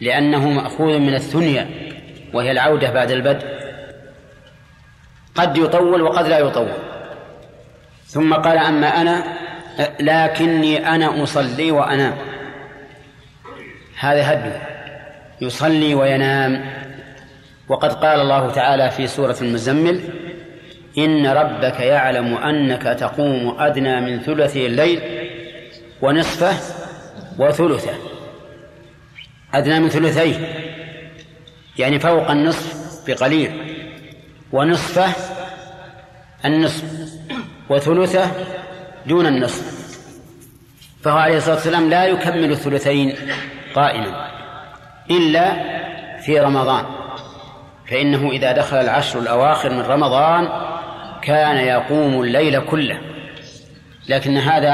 لأنه مأخوذ من الثنيا وهي العودة بعد البدء. قد يطول وقد لا يطول. ثم قال أما أنا لكني أنا أصلي وأنام. هذا هدي. يصلي وينام. وقد قال الله تعالى في سورة المزمل إن ربك يعلم أنك تقوم أدنى من ثلثي الليل ونصفه وثلثه. أدنى من ثلثيه. يعني فوق النصف بقليل. ونصفه النصف وثلثه دون النصف. فهو عليه الصلاة والسلام لا يكمل الثلثين قائما. إلا في رمضان. فإنه إذا دخل العشر الأواخر من رمضان كان يقوم الليل كله. لكن هذا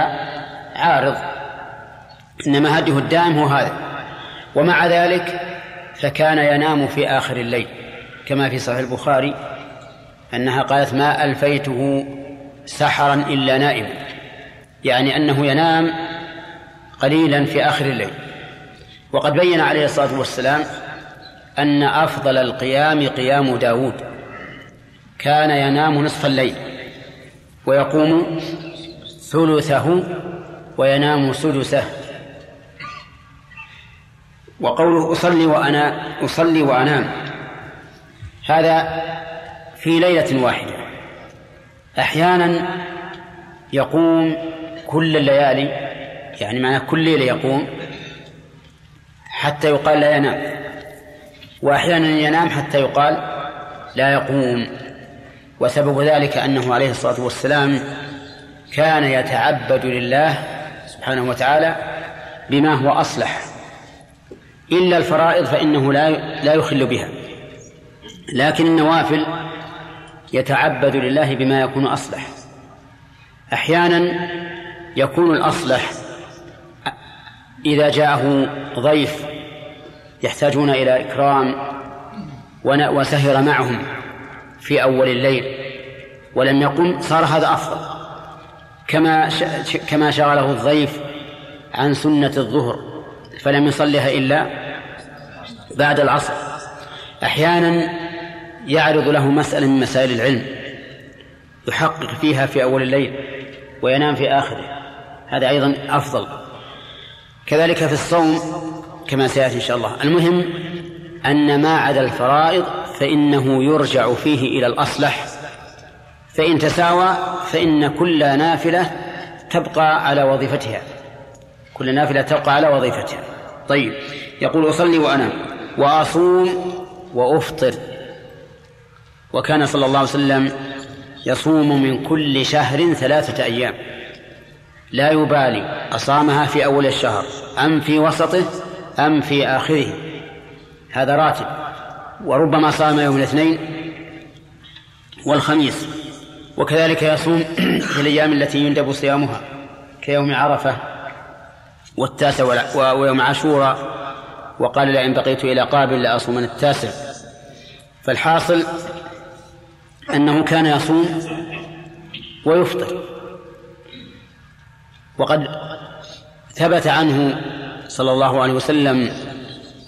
عارض. إنما هديه الدائم هو هذا. ومع ذلك فكان ينام في آخر الليل. كما في صحيح البخاري أنها قالت ما ألفيته سحرا إلا نائما يعني أنه ينام قليلا في آخر الليل. وقد بين عليه الصلاة والسلام أن أفضل القيام قيام داود. كان ينام نصف الليل ويقوم ثلثه وينام سدسه. وقوله أصلي وأنا أصلي وأنام هذا في ليلة واحدة. أحيانا يقوم كل الليالي يعني معناه كل ليلة يقوم حتى يقال لا ينام. وأحيانا ينام حتى يقال لا يقوم. وسبب ذلك أنه عليه الصلاة والسلام كان يتعبد لله سبحانه وتعالى بما هو أصلح. إلا الفرائض فإنه لا لا يخل بها. لكن النوافل يتعبد لله بما يكون أصلح. أحيانا يكون الأصلح إذا جاءه ضيف يحتاجون إلى إكرام وسهر معهم. في أول الليل ولم يقم صار هذا أفضل. كما كما شغله الضيف عن سنة الظهر فلم يصلها إلا بعد العصر. أحيانا يعرض له مسألة من مسائل العلم يحقق فيها في أول الليل وينام في آخره. هذا أيضا أفضل. كذلك في الصوم كما سيأتي إن شاء الله. المهم أن ما عدا الفرائض فإنه يرجع فيه إلى الأصلح. فإن تساوى فإن كل نافلة تبقى على وظيفتها. كل نافلة تبقى على وظيفتها. طيب يقول أصلي وأنام وأصوم وأفطر. وكان صلى الله عليه وسلم يصوم من كل شهر ثلاثة أيام. لا يبالي أصامها في أول الشهر أم في وسطه أم في آخره. هذا راتب. وربما صام يوم الاثنين والخميس وكذلك يصوم *clears throat* في الأيام التي يندب صيامها كيوم عرفة والتاسع ويوم عاشوراء وقال لئن بقيت إلى قابل لأصومن التاسع. فالحاصل أنه كان يصوم ويفطر. وقد ثبت عنه صلى الله عليه وسلم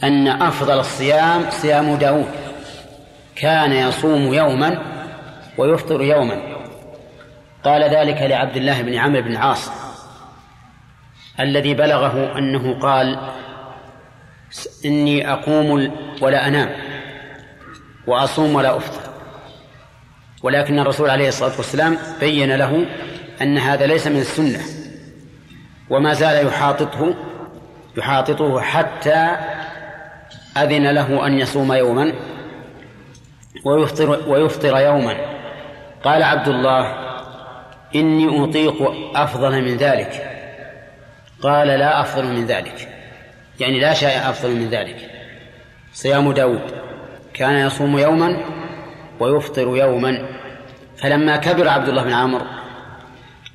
أن أفضل الصيام صيام داود. كان يصوم يوما ويفطر يوما. قال ذلك لعبد الله بن عمرو بن عاص الذي بلغه أنه قال إني أقوم ولا أنام وأصوم ولا أفطر. ولكن الرسول عليه الصلاة والسلام بين له أن هذا ليس من السنة وما زال يحاططه يحاططه حتى أذن له أن يصوم يوما ويفطر ويفطر يوما. قال عبد الله إني أطيق أفضل من ذلك. قال لا أفضل من ذلك. يعني لا شيء أفضل من ذلك. صيام داود. كان يصوم يوما ويفطر يوما. فلما كبر عبد الله بن عمرو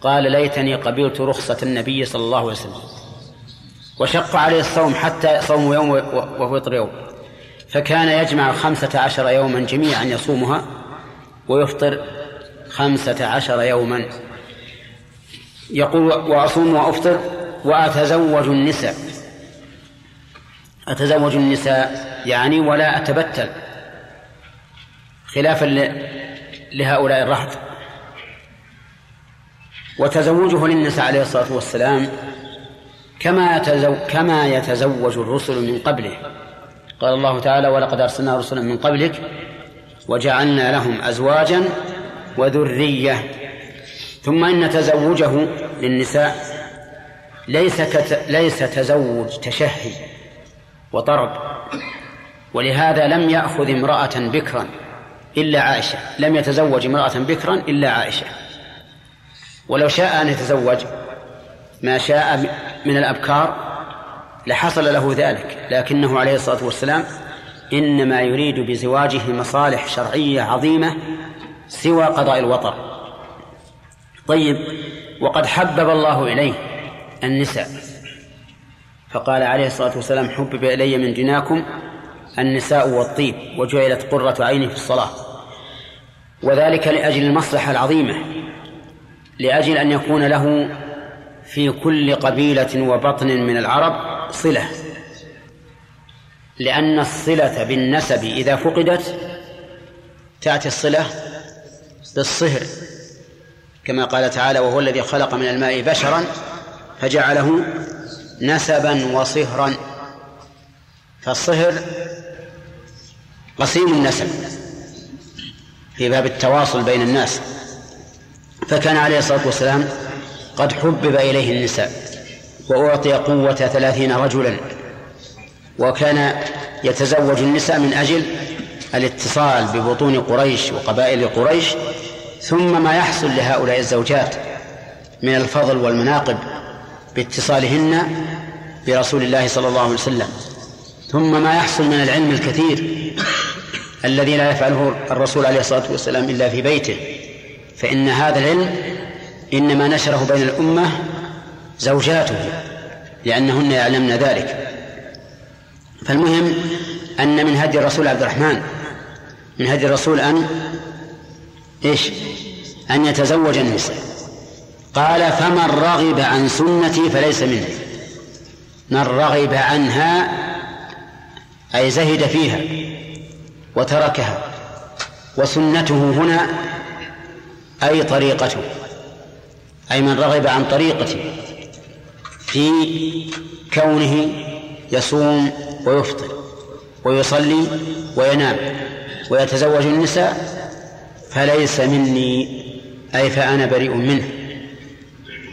قال ليتني قبلت رخصة النبي صلى الله عليه وسلم. وشق عليه الصوم حتى صوم يوم وفطر يوم. فكان يجمع خمسة عشر يوما جميعا يصومها ويفطر خمسة عشر يوما. يقول وأصوم وأفطر وأتزوج النساء. أتزوج النساء يعني ولا أتبتل. خلافا لهؤلاء الرهط. وتزوجه للنساء عليه الصلاة والسلام كما كما يتزوج الرسل من قبله. قال الله تعالى ولقد أرسلنا رسلا من قبلك وجعلنا لهم أزواجا وذرية. ثم إن تزوجه للنساء ليس كت... ليس تزوج تشهي وطرب ولهذا لم يأخذ امرأة بكرا إلا عائشة. لم يتزوج امرأة بكرا إلا عائشة. ولو شاء أن يتزوج ما شاء من الأبكار لحصل له ذلك لكنه عليه الصلاة والسلام إنما يريد بزواجه مصالح شرعية عظيمة سوى قضاء الوطر طيب وقد حبب الله إليه النساء. فقال عليه الصلاة والسلام حبب إلي من دناكم النساء والطيب وجعلت قرة عيني في الصلاة. وذلك لأجل المصلحة العظيمة لأجل أن يكون له في كل قبيلة وبطن من العرب صلة. لأن الصلة بالنسب إذا فقدت تأتي الصلة بالصهر كما قال تعالى وهو الذي خلق من الماء بشرا فجعله نسبا وصهرا. فالصهر قسيم النسب في باب التواصل بين الناس. فكان عليه الصلاة والسلام قد حبب إليه النساء وأعطي قوة ثلاثين رجلا وكان يتزوج النساء من أجل الاتصال ببطون قريش وقبائل قريش ثم ما يحصل لهؤلاء الزوجات من الفضل والمناقب باتصالهن برسول الله صلى الله عليه وسلم. ثم ما يحصل من العلم الكثير الذي لا يفعله الرسول عليه الصلاة والسلام إلا في بيته فإن هذا العلم إنما نشره بين الأمة زوجاته لأنهن يعلمن ذلك. فالمهم أن من هدي الرسول عبد الرحمن من هدي الرسول أن إيش؟ أن يتزوج النساء. قال فمن رغب عن سنتي فليس مني. من رغب عنها أي زهد فيها وتركها وسنته هنا أي طريقته. أي من رغب عن طريقتي في كونه يصوم ويفطر ويصلي وينام ويتزوج النساء فليس مني أي فأنا بريء منه.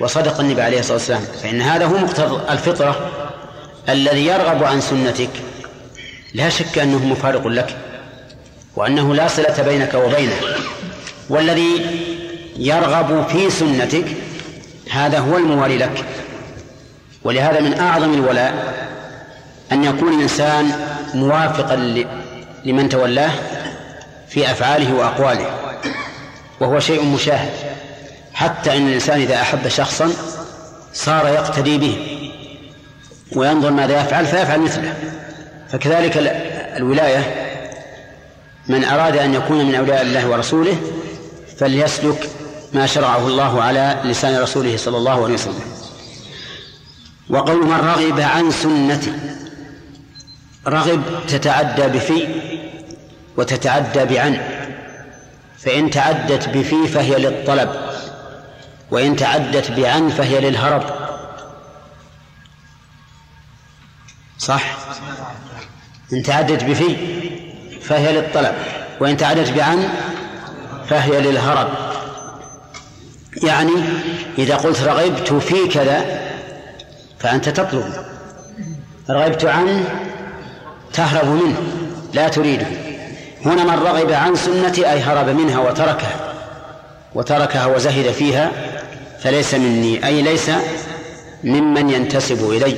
وصدق النبي عليه الصلاة والسلام. فإن هذا هو مقتضى الفطرة الذي يرغب عن سنتك. لا شك أنه مفارق لك وأنه لا صلة بينك وبينه. والذي يرغب في سنتك هذا هو الموالي لك. ولهذا من أعظم الولاء أن يكون الإنسان موافقا لمن تولاه في أفعاله وأقواله وهو شيء مشاهد. حتى أن الإنسان إذا أحب شخصا صار يقتدي به وينظر ماذا يفعل فيفعل مثله. فكذلك الولاية من أراد أن يكون من أولياء الله ورسوله فليسلك ما شرعه الله على لسان رسوله صلى الله عليه وسلم. وقول من رغب عن سنتي رغب تتعدى بفي وتتعدى بعن. فإن تعدت بفي فهي للطلب وإن تعدت بعن فهي للهرب. صح؟ إن تعدت بفي فهي للطلب وإن تعدت بعن فهي للهرب. يعني إذا قلت رغبت في كذا فأنت تطلب رغبت عنه تهرب منه لا تريده. هنا من رغب عن سنتي أي هرب منها وتركها وتركها وزهد فيها فليس مني أي ليس ممن ينتسب إلي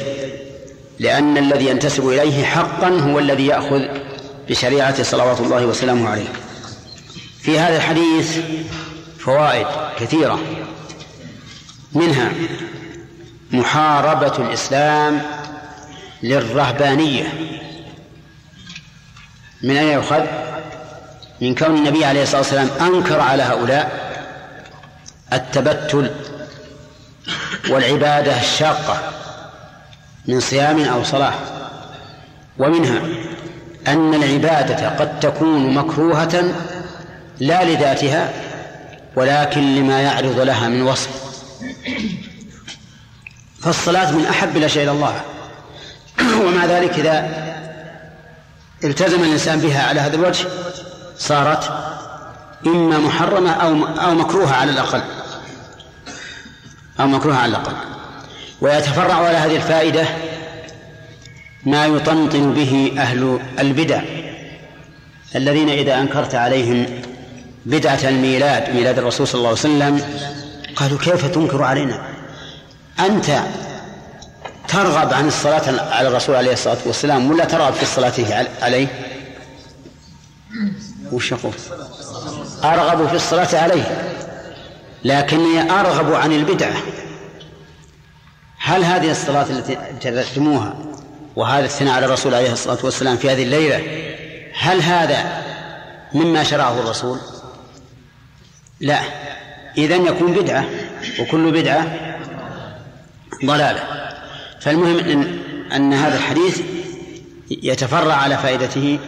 لأن الذي ينتسب إليه حقا هو الذي يأخذ بشريعة صلوات الله وسلامه عليه. في هذا الحديث فوائد كثيرة. منها محاربة الإسلام للرهبانية. من أين يؤخذ؟ من كون النبي عليه الصلاة والسلام أنكر على هؤلاء التبتل والعبادة الشاقة من صيام أو صلاة. ومنها أن العبادة قد تكون مكروهة لا لذاتها ولكن لما يعرض لها من وصف. فالصلاة من أحب الأشياء إلى الله. ومع ذلك إذا التزم الإنسان بها على هذا الوجه صارت إما محرمة أو أو مكروهة على الأقل. أو مكروهة على الأقل. ويتفرع على هذه الفائدة ما يطنطن به أهل البدع الذين إذا أنكرت عليهم بدعة الميلاد ميلاد الرسول صلى الله عليه وسلم. قالوا كيف تنكر علينا؟ أنت ترغب عن الصلاة على الرسول عليه الصلاة والسلام ولا ترغب في الصلاة عليه؟ وش يقول؟ أرغب في الصلاة عليه لكني أرغب عن البدعة. هل هذه الصلاة التي ابتدأتموها وهذا الثناء على الرسول عليه الصلاة والسلام في هذه الليلة هل هذا مما شرعه الرسول؟ لا. إذن يكون بدعة وكل بدعة ضلالة. فالمهم أن, أن هذا الحديث يتفرع على فائدته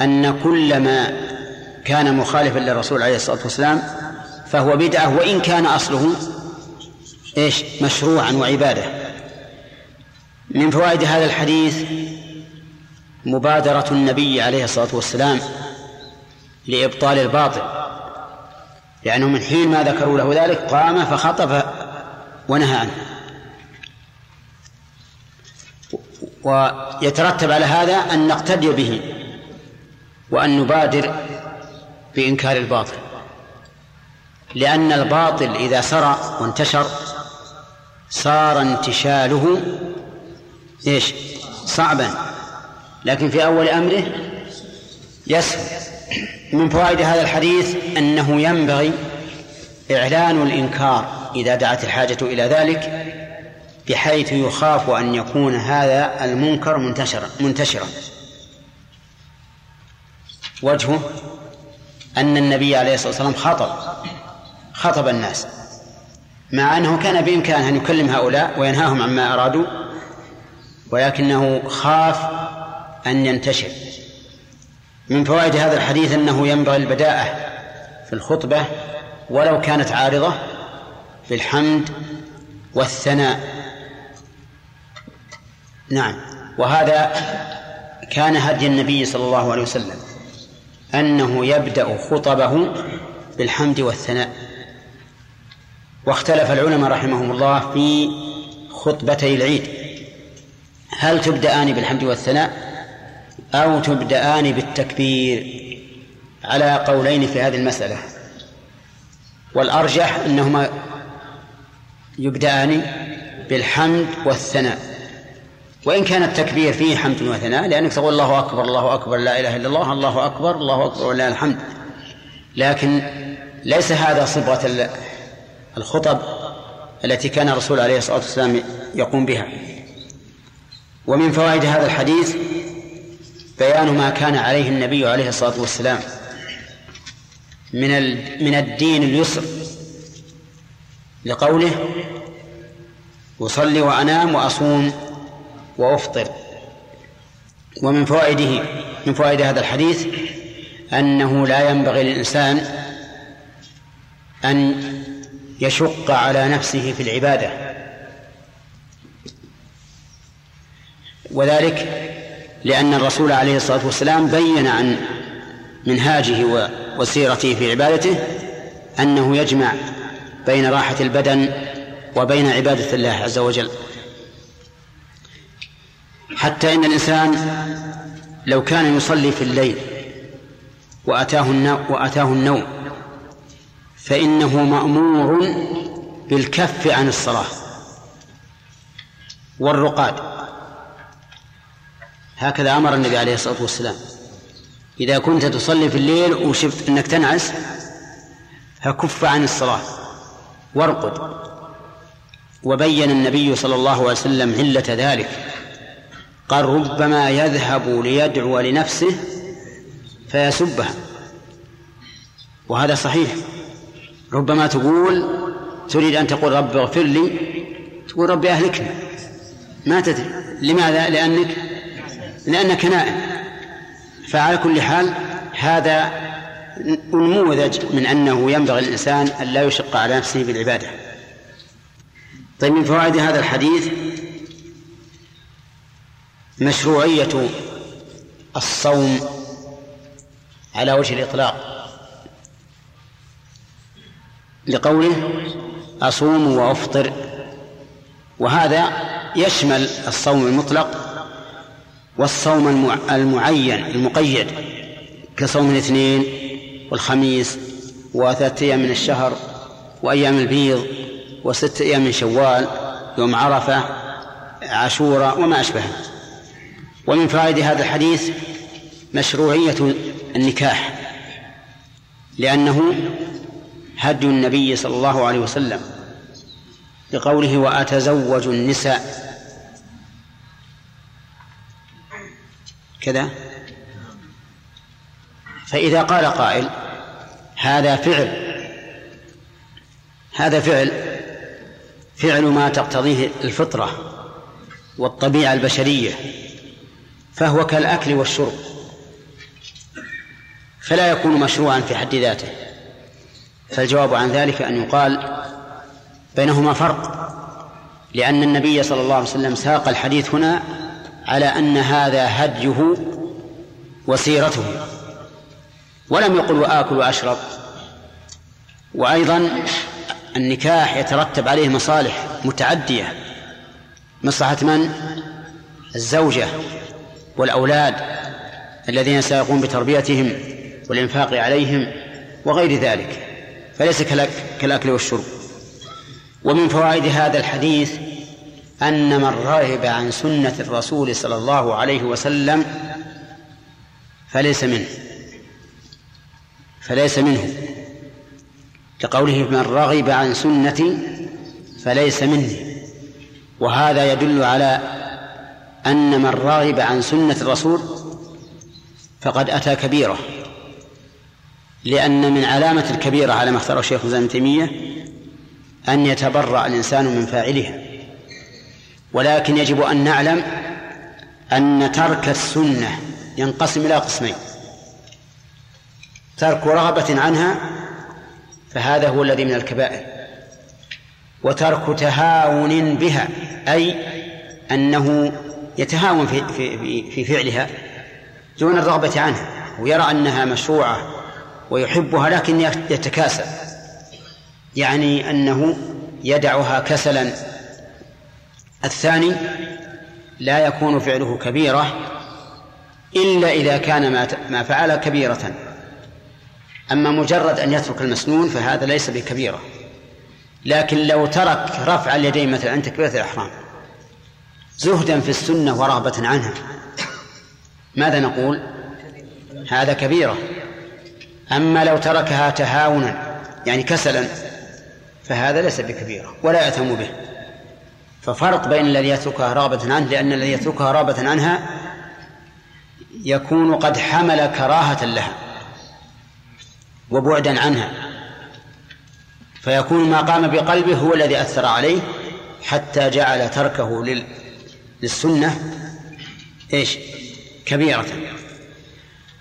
أن كل ما كان مخالفا للرسول عليه الصلاة والسلام فهو بدعة وإن كان أصله إيش؟ مشروعا وعبادة. من فوائد هذا الحديث مبادرة النبي عليه الصلاة والسلام لإبطال الباطل. لأنه من حين ما ذكروا له ذلك قام فخطب ونهى عنه. ويترتب على هذا أن نقتدي به وأن نبادر بإنكار الباطل. لأن الباطل إذا سرى وانتشر صار انتشاله إيش؟ صعبا. لكن في أول أمره يسهل. من فوائد هذا الحديث أنه ينبغي إعلان الإنكار إذا دعت الحاجة إلى ذلك بحيث يخاف أن يكون هذا المنكر منتشرا منتشرا. وجهه أن النبي عليه الصلاة والسلام خطب خطب الناس مع أنه كان بإمكانه أن يكلم هؤلاء وينهاهم عما أرادوا ولكنه خاف أن ينتشر. من فوائد هذا الحديث أنه ينبغي البداءة في الخطبة ولو كانت عارضة بالحمد والثناء. نعم. وهذا كان هدي النبي صلى الله عليه وسلم أنه يبدأ خطبه بالحمد والثناء. واختلف العلماء رحمهم الله في خطبتي العيد. هل تبدأان بالحمد والثناء؟ أو تبدأان بالتكبير على قولين في هذه المسألة. والأرجح أنهما يبدأان بالحمد والثناء. وإن كان التكبير فيه حمد وثناء لأنك تقول الله أكبر الله أكبر لا إله إلا الله الله أكبر الله أكبر ولله الحمد. لكن ليس هذا صبغة الخطب التي كان الرسول عليه الصلاة والسلام يقوم بها. ومن فوائد هذا الحديث بيان ما كان عليه النبي عليه الصلاة والسلام من من الدين اليسر لقوله أصلي وأنام وأصوم وأفطر. ومن فوائده من فوائد هذا الحديث أنه لا ينبغي للإنسان أن يشق على نفسه في العبادة. وذلك لأن الرسول عليه الصلاة والسلام بين عن منهاجه وسيرته في عبادته أنه يجمع بين راحة البدن وبين عبادة الله عز وجل. حتى إن الإنسان لو كان يصلي في الليل وأتاه وأتاه النوم فإنه مأمور بالكف عن الصلاة والرقاد. هكذا أمر النبي عليه الصلاة والسلام. إذا كنت تصلي في الليل وشفت أنك تنعس فكف عن الصلاة وارقد. وبين النبي صلى الله عليه وسلم علة ذلك. قال ربما يذهب ليدعو لنفسه فيسبها وهذا صحيح. ربما تقول تريد أن تقول رب اغفر لي؟ تقول ربي أهلكني. ما تدري. لماذا؟ لأنك لأنك نائم. فعلى كل حال هذا نموذج من أنه ينبغي للإنسان أن لا يشق على نفسه بالعبادة. طيب من فوائد هذا الحديث مشروعية الصوم على وجه الإطلاق. لقوله أصوم وأفطر وهذا يشمل الصوم المطلق والصوم المعين المقيد كصوم الاثنين والخميس وثلاثة أيام من الشهر وأيام البيض وستة أيام من شوال يوم عرفة عاشوراء وما أشبهه ومن فوائد هذا الحديث مشروعية النكاح لأنه هدي النبي صلى الله عليه وسلم بقوله وأتزوج النساء. كذا؟ فإذا قال قائل هذا فعل. هذا فعل فعل ما تقتضيه الفطرة والطبيعة البشرية فهو كالأكل والشرب فلا يكون مشروعا في حد ذاته. فالجواب عن ذلك أن يقال بينهما فرق لأن النبي صلى الله عليه وسلم ساق الحديث هنا على أن هذا هديه وسيرته. ولم يقل وآكل وأشرب. وأيضا النكاح يترتب عليه مصالح متعدية. مصلحة من؟ الزوجة والأولاد الذين سيقوم بتربيتهم والإنفاق عليهم وغير ذلك. فليس كالأكل والشرب. ومن فوائد هذا الحديث أن من رغب عن سنة الرسول صلى الله عليه وسلم فليس منه. فليس منه. لقوله من رغب عن سنتي فليس مني. وهذا يدل على أن من رغب عن سنة الرسول فقد أتى كبيرة. لأن من علامة الكبيرة على ما اختاره الشيخ ابن تيمية أن يتبرأ الإنسان من فاعلها. ولكن يجب أن نعلم أن ترك السنة ينقسم إلى قسمين. ترك رغبة عنها فهذا هو الذي من الكبائر. وترك تهاون بها أي أنه يتهاون في, في, في فعلها دون الرغبة عنها ويرى أنها مشروعة ويحبها لكن يتكاسل. يعني أنه يدعها كسلا الثاني لا يكون فعله كبيرة إلا إذا كان ما ما فعل كبيرة. أما مجرد أن يترك المسنون فهذا ليس بكبيرة. لكن لو ترك رفع اليدين مثلا عند تكبيرة الإحرام زهدا في السنة ورغبة عنها ماذا نقول؟ هذا كبيرة. أما لو تركها تهاونا يعني كسلا فهذا ليس بكبيرة ولا يأثم به. ففرق بين الذي يتركها رغبة عنه لأن الذي يتركها رغبة عنها يكون قد حمل كراهة لها وبعدا عنها. فيكون ما قام بقلبه هو الذي أثر عليه حتى جعل تركه لل... للسنة إيش؟ كبيرة.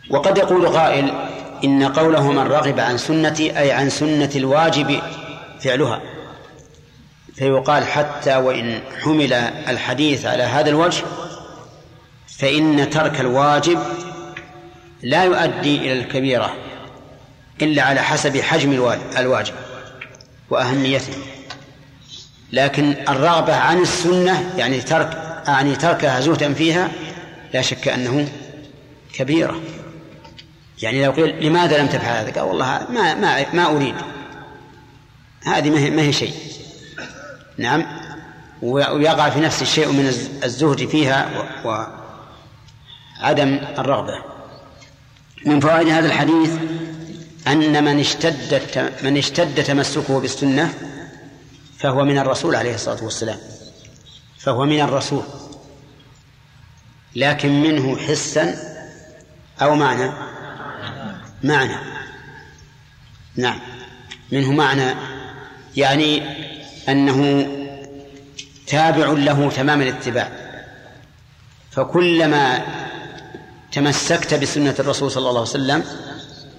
وقد يقول قائل إن قوله من رغب عن سنتي أي عن سنة الواجب فعلها. فيقال حتى وإن حمل الحديث على هذا الوجه فإن ترك الواجب لا يؤدي إلى الكبيرة إلا على حسب حجم الواجب وأهميته. لكن الرغبة عن السنة يعني ترك يعني تركها زهدا فيها لا شك أنه كبيرة. يعني لو قيل لماذا لم تفعل هذا؟ قال والله ما ما ما أريد. هذه ما هي شيء. نعم. ويقع في نفس الشيء من الزهد فيها وعدم الرغبة. من فوائد هذا الحديث أن من اشتد من اشتد تمسكه بالسنة فهو من الرسول عليه الصلاة والسلام. فهو من الرسول. لكن منه حسا أو معنى؟ معنى. نعم. منه معنى. يعني أنه تابع له تمام الاتباع. فكلما تمسكت بسنة الرسول صلى الله عليه وسلم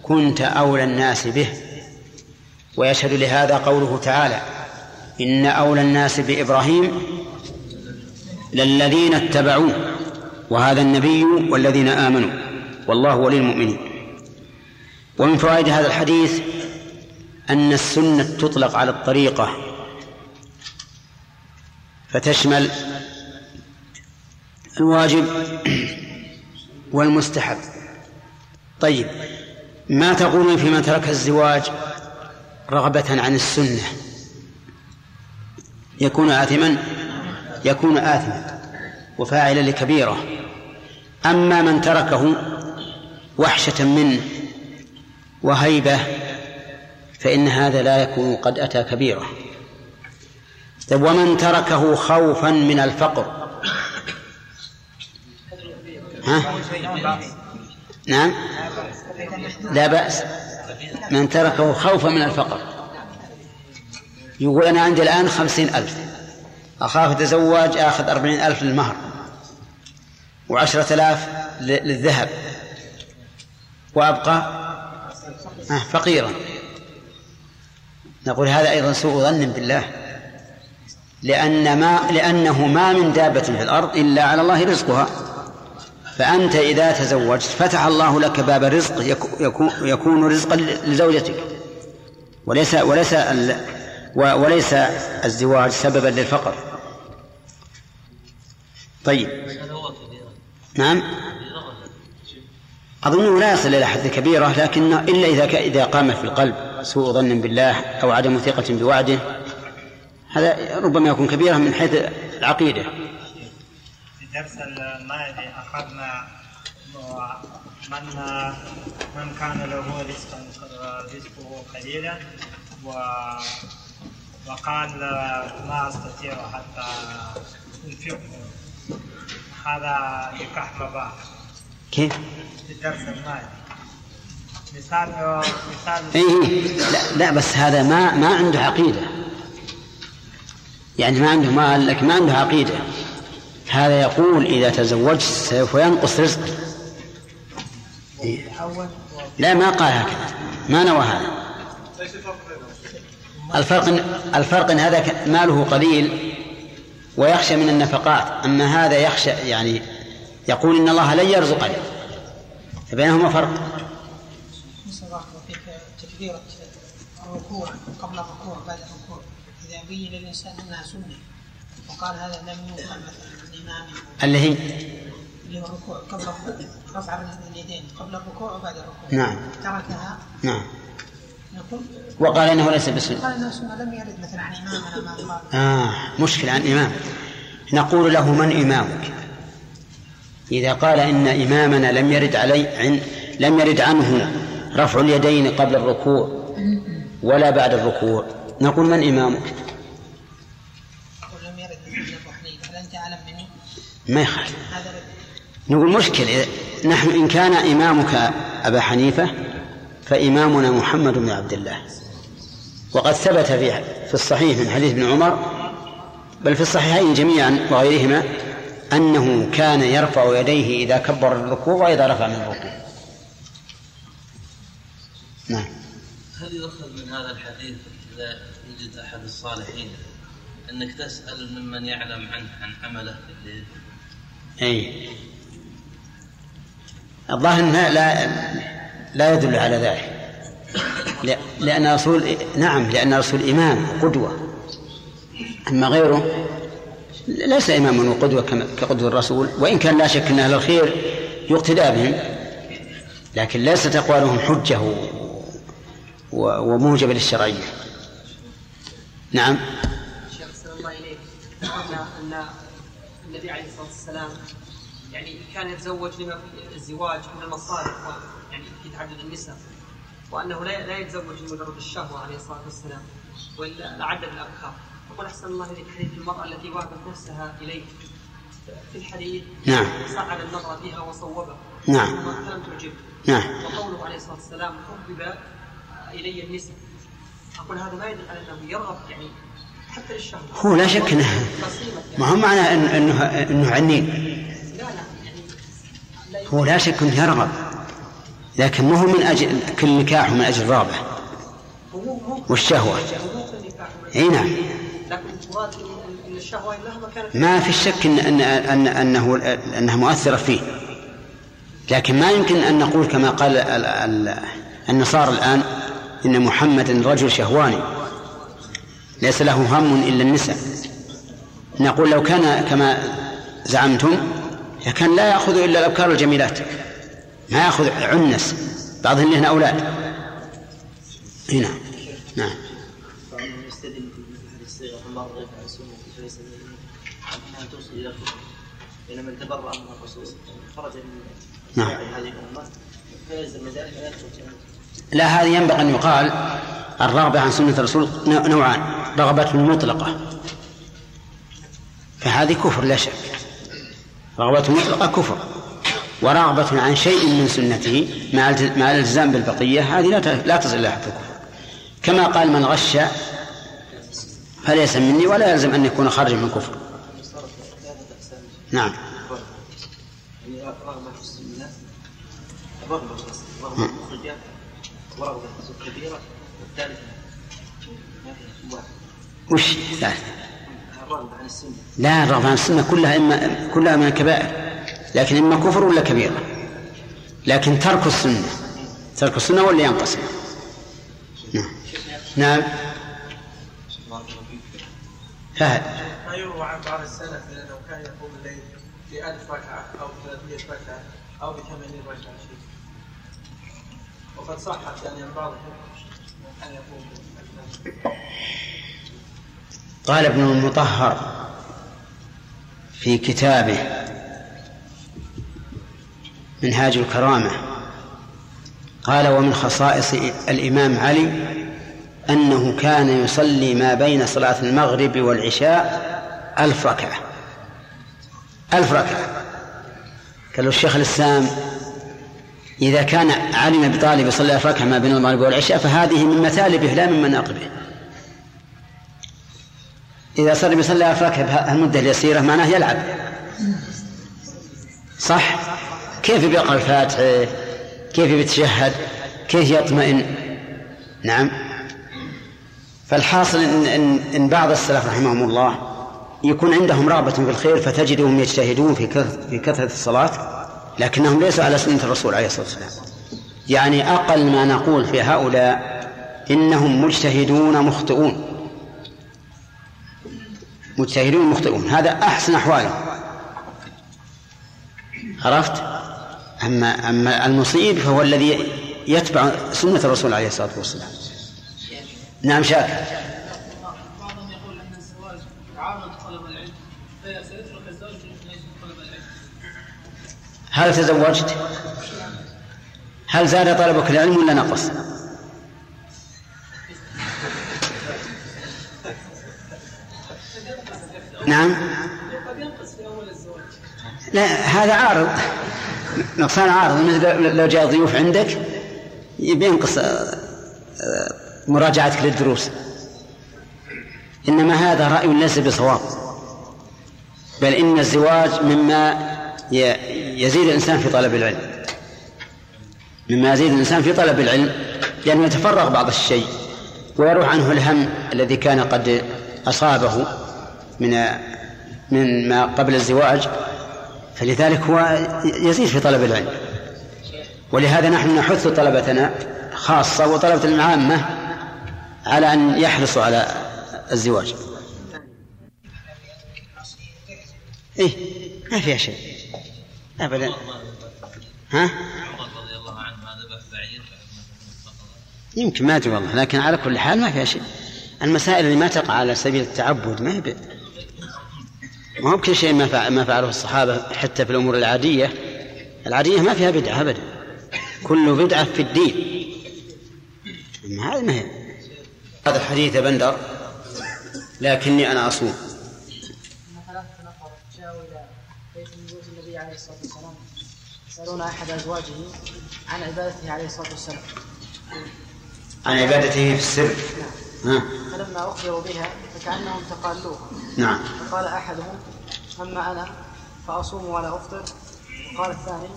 كنت أولى الناس به ويشهد لهذا قوله تعالى إن أولى الناس بإبراهيم للذين اتبعوه وهذا النبي والذين آمنوا والله ولي المؤمنين. ومن فوائد هذا الحديث أن السنة تطلق على الطريقة فتشمل الواجب والمستحب. طيب ما تقولون في من ترك الزواج رغبة عن السنة؟ يكون آثما؟ يكون آثما وفاعلا لكبيرة. أما من تركه وحشة منه وهيبة فإن هذا لا يكون قد أتى كبيرة. طيب ومن تركه خوفا من الفقر. ها؟ نعم. لا بأس. من تركه خوفا من الفقر. يقول أنا عندي الآن خمسين ألف. أخاف يتزوج آخذ أربعين ألف للمهر وعشرة آلاف للذهب. وأبقى فقيرا. نقول هذا أيضا سوء ظن بالله. لأن ما لأنه ما من دابة في الأرض إلا على الله رزقها. فأنت إذا تزوجت فتح الله لك باب رزق يكون, رزقا لزوجتك. وليس وليس وليس الزواج سببا للفقر. طيب. نعم. أظنه لا يصل إلى حد كبيرة لكن إلا إذا إذا قام في القلب سوء ظن بالله أو عدم ثقة بوعده. هذا ربما يكون كبيرا من حيث العقيدة. في الدرس الماضي أخذنا من من كان له رزق رزقه قليلا و وقال ما أستطيع حتى أنفقه. هذا نكاح مباح. كيف؟ في الدرس الماضي. مثال مثال إيه. لا, لا بس هذا ما ما عنده عقيدة. يعني ما عنده مال لكن ما عنده عقيدة. هذا يقول إذا تزوجت سوف ينقص رزقي؟ لا ما قال هكذا. ما نوى هذا. الفرق الفرق إن هذا ماله قليل ويخشى من النفقات. أما هذا يخشى يعني يقول إن الله لن يرزقني. فبينهما فرق. تكبيرة الركوع قبل الركوع بعد الركوع إذا بين للإنسان أنها سنة. وقال هذا لم يوقع مثلا الإمام اللي هي اللي هو الركوع قبل الركوع رفع اليدين قبل الركوع وبعد الركوع. نعم. تركها. نعم. نقول وقال إنه ليس بسنه قال إنه سنة لم يرد مثلا عن إمامنا ما قال. آه مشكلة عن إمام. نقول له من إمامك؟ إذا قال إن إمامنا لم يرد علي عن لم يرد عنه رفع اليدين قبل الركوع ولا بعد الركوع نقول من إمامك ولم يرد مثل ابو حنيفه هل انت اعلم مني؟ ما يخالف. نقول مشكلة نحن إن كان إمامك أبا حنيفة فإمامنا محمد بن عبد الله. وقد ثبت في في الصحيح من حديث ابن عمر بل في الصحيحين جميعا وغيرهما أنه كان يرفع يديه إذا كبر الركوع وإذا رفع من الركوع. نعم. هل يؤخذ من هذا الحديث إذا وجد أحد الصالحين أنك تسأل ممن يعلم عنه عن عمله في الليل أي. الظاهر أنها لا لا يدل على ذلك. لأن الرسول نعم لأن الرسول إمام قدوة. أما غيره ليس إماما وقدوة كقدوة الرسول. وإن كان لا شك أن أهل الخير يقتدى بهم لكن ليست أقوالهم حجة وموجبة للشرعية. نعم. شيخ الله إليك أن النبي عليه الصلاة والسلام يعني كان يتزوج لما في الزواج من المصالح يعني في تعدد النساء وأنه لا لا يتزوج لمجرد الشهوة عليه الصلاة والسلام وإلا لعدد الابكار يقول أحسن الله إليك حديث المرأة التي وهبت نفسها إليك. في الحديث نعم. صعد النظر فيها وصوبها. نعم. وما كان تعجب. نعم. وقوله عليه الصلاة والسلام حبب إلي النساء. أقول هذا ما يدل على أنه يرغب يعني هو لا شك انه ما هو معنى إن انه إنه يعني هو لا شك إنه يرغب. لكن مو هو من أجل كل نكاح من أجل الرغبه والشهوه إي نعم. ما في شك ان ان ان انه انها مؤثره فيه. لكن ما يمكن أن نقول كما قال ال- ال- النصارى الآن إن محمدا رجل شهواني. ليس له هم إلا النساء. نقول لو كان كما زعمتم لكان لا يأخذ إلا الأبكار الجميلات ما يأخذ عنس بعضهم لهن أولاد. هنا. نعم. إلى خرج من نعم. هذه الأمة يخرج من لا هذه ينبغي أن يقال الرغبة عن سنة الرسول نوع- نوعان رغبة مطلقة فهذه كفر لا شك رغبة مطلقة كفر ورغبة عن شيء من سنته مع الت- مع الالتزام بالبقية هذه لا تصل إلى حد الكفر كما قال من غش فليس مني ولا يلزم أن يكون خارجا من كفر نعم يعني رغبة في السنة رغبة في رغبة مخرجة ورغبة كبيرة والثالثة وش السنة لا الرغبة عن السنة كلها إما كلها من الكبائر. لكن إما كفر ولا كبيرة. لكن ترك السنة. ترك السنة ولا ينقسم؟ نعم. نعم. فهد ما يروى عن بعض السلف انه كان يقوم الليل في 1000 ركعة أو 300 ركعة أو ب 80 ركعه شيء. وقد صحت يعني عن بعضهم قال ابن المطهر في كتابه منهاج الكرامة قال ومن خصائص الإمام علي أنه كان يصلي ما بين صلاة المغرب والعشاء ألف ركعة ألف ركعة. قال الشيخ الإسلام إذا كان علي بن أبي طالب يصلي ركعة ما بين المغرب والعشاء فهذه من مثالبه لا من مناقبه إذا صار يصلي ركعة بهالمدة اليسيرة معناه يلعب. صح؟ كيف بيقرأ الفاتحة كيف بيتشهد كيف يطمئن؟ نعم. فالحاصل إن, إن, إن بعض السلف رحمهم الله يكون عندهم رغبة في الخير فتجدهم يجتهدون في كثرة الصلاة. لكنهم ليسوا على سنة الرسول عليه الصلاة والسلام. يعني أقل ما نقول في هؤلاء إنهم مجتهدون مخطئون. مجتهدون مخطئون. هذا أحسن أحوالهم. عرفت؟ أما أما المصيب فهو الذي يتبع سنة الرسول عليه الصلاة والسلام. نعم شاكر. هل تزوجت؟ هل زاد طلبك العلم ولا نقص؟ نعم. لا هذا عارض. نقصان عارض. لو جاء ضيوف عندك بينقص آه، آه، مراجعتك للدروس. إنما هذا رأي ليس بصواب. بل إن الزواج مما يزيد الإنسان في طلب العلم. مما يزيد الإنسان في طلب العلم لأنه يتفرغ بعض الشيء ويروح عنه الهم الذي كان قد أصابه من من ما قبل الزواج فلذلك هو يزيد في طلب العلم. ولهذا نحن نحث طلبتنا خاصة وطلبة العامة على أن يحرصوا على الزواج. إيه ما فيها شيء. أبدا. ها رضي الله عنه هذا ذبح بعير. يمكن ما أدري والله لكن على كل حال ما فيها شيء. المسائل اللي ما تقع على سبيل التعبد ما هي ب- ما هو بكل شيء ما فع- ما فعله الصحابة حتى في الأمور العادية. العادية ما فيها بدعة أبدا. كل بدعة في الدين. أما هذه ما هي. هذا الحديث يا بندر لكني أنا أصوم. يسألون أحد أزواجه عن عبادته عليه الصلاة والسلام. عن عبادته في السر. ها. فلما أخبروا بها فكأنهم تقالوها نعم. فقال أحدهم أما أنا فأصوم ولا أفطر. وقال الثاني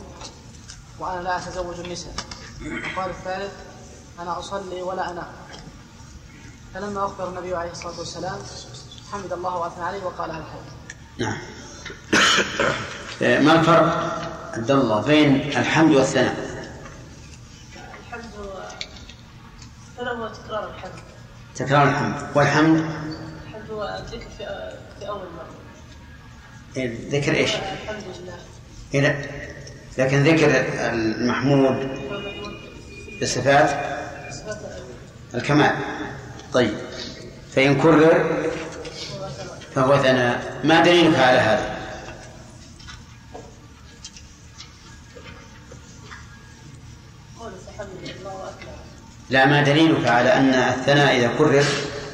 وأنا لا أتزوج النساء. وقال الثالث أنا أصلي ولا أنام. فلما أخبر النبي عليه الصلاة والسلام حمد الله وأثنى عليه وقال هل نعم. ما الفرق؟ عبد الله بين الحمد والثناء. الحمد هذا هو تكرار الحمد تكرار الحمد. والحمد؟ الحمد هو الذكر في في أول مرة. ذكر إيش؟ الحمد لله. إيه لكن ذكر المحمود بصفات؟ صفات الكمال. طيب. فإن كرر فهو ثناء. ما دليلك على هذا؟ لا ما دليلك على أن الثناء إذا كرر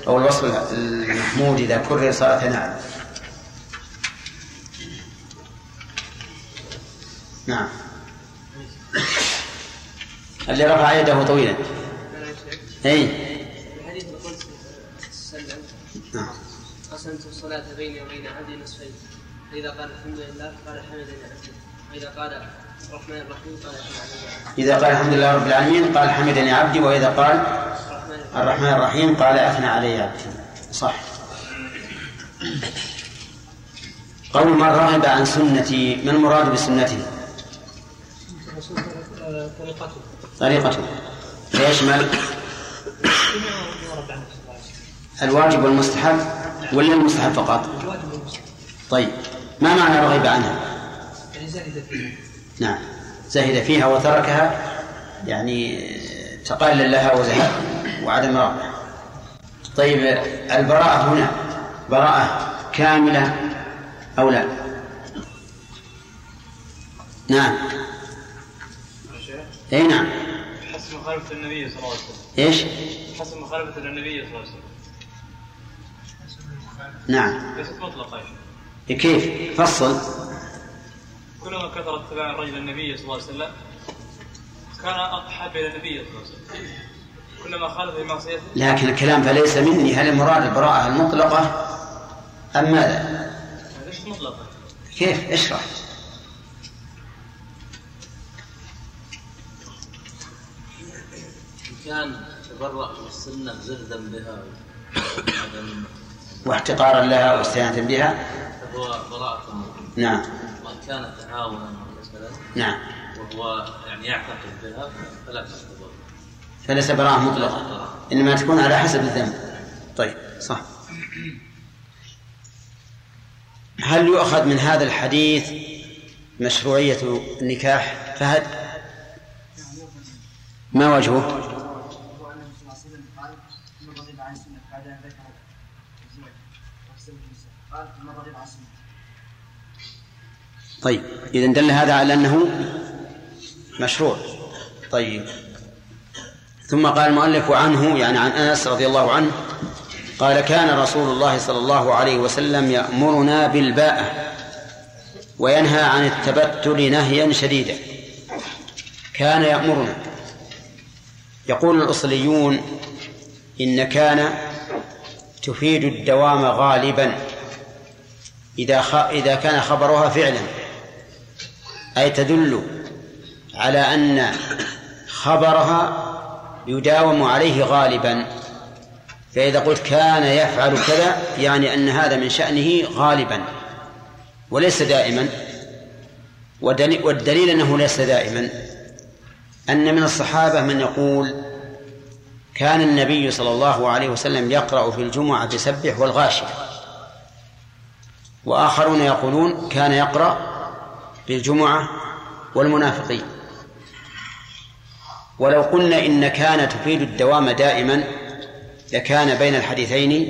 أو الوصف المحمود إذا كرر صار ثناء. نعم. اللي رفع يده طويلا. اي الحديث القدسي نعم. قسمت الصلاة بيني وبين عبدي نصفين. فإذا قال الحمد لله قال حمدني عبدي وإذا قال إذا قال الحمد لله رب العالمين قال حمدني عبدي وإذا قال الرحمن الرحيم قال أثنى علي عبدي. صح. قول من رغب عن سنتي ما المراد بسنتي؟ طريقته طريقته فيشمل الواجب والمستحب ولا المستحب فقط؟ طيب. ما معنى رغب عنها؟ يعني فيها نعم. زهد فيها وتركها يعني تقلل لها وزهد وعدم رغبة طيب البراءة هنا براءة كاملة أو لا؟ نعم. اي نعم. حسب مخالفة النبي صلى الله عليه وسلم. إيش؟ حسب مخالفة النبي صلى الله عليه وسلم. نعم. ليست مطلقة. كيف؟ فصل. كلما كثر اتباع الرجل النبي صلى الله عليه وسلم كان أحب إلى النبي صلى الله عليه وسلم. كلما خالف في معصيته. لكن الكلام فليس مني. هل المراد البراءة المطلقة أم ماذا؟ ليست مطلقة. كيف؟ اشرح. كان تبرأ من السنة زهدا بها واحتقارا لها واستهانة بها. فهو براءة. نعم. وإن كان تعاونا مثلا نعم. وهو يعني يعتقد بها فلا تعتبر فليس براءة مطلقة. إنما تكون على حسب الذنب. طيب صح. هل يؤخذ من هذا الحديث مشروعية النكاح؟ فهد ما وجهه؟ طيب إذا دل هذا على أنه مشروع. طيب. ثم قال المؤلف عنه يعني عن أنس رضي الله عنه قال كان رسول الله صلى الله عليه وسلم يأمرنا بالباءة وينهى عن التبتل نهيا شديدا. كان يأمرنا. يقول الأصليون إن كان تفيد الدوام غالبا إذا. إذا كان خبرها فعلا. أي تدل على أن خبرها يداوم عليه غالبا. فإذا قلت كان يفعل كذا يعني أن هذا من شأنه غالبا وليس دائما. والدليل أنه ليس دائما. أن من الصحابة من يقول كان النبي صلى الله عليه وسلم يقرأ في الجمعة بسبح والغاشية. وآخرون يقولون كان يقرأ بالجمعة والمنافقين. ولو قلنا إن كان تفيد الدوام دائما لكان بين الحديثين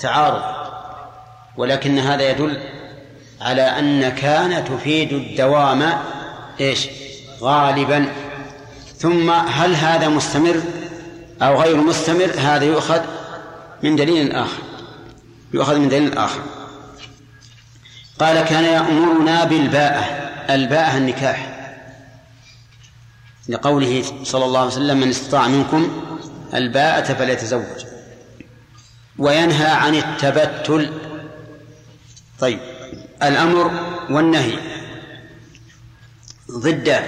تعارض ولكن هذا يدل على أن كان تفيد الدوام إيش؟ غالبا. ثم هل هذا مستمر أو غير مستمر؟ هذا يؤخذ من دليل آخر. يؤخذ من دليل آخر. قال كان يأمرنا بالباءة الباءة النكاح. لقوله صلى الله عليه وسلم من استطاع منكم الباءة فليتزوج. وينهى عن التبتل. طيب الأمر والنهي. ضده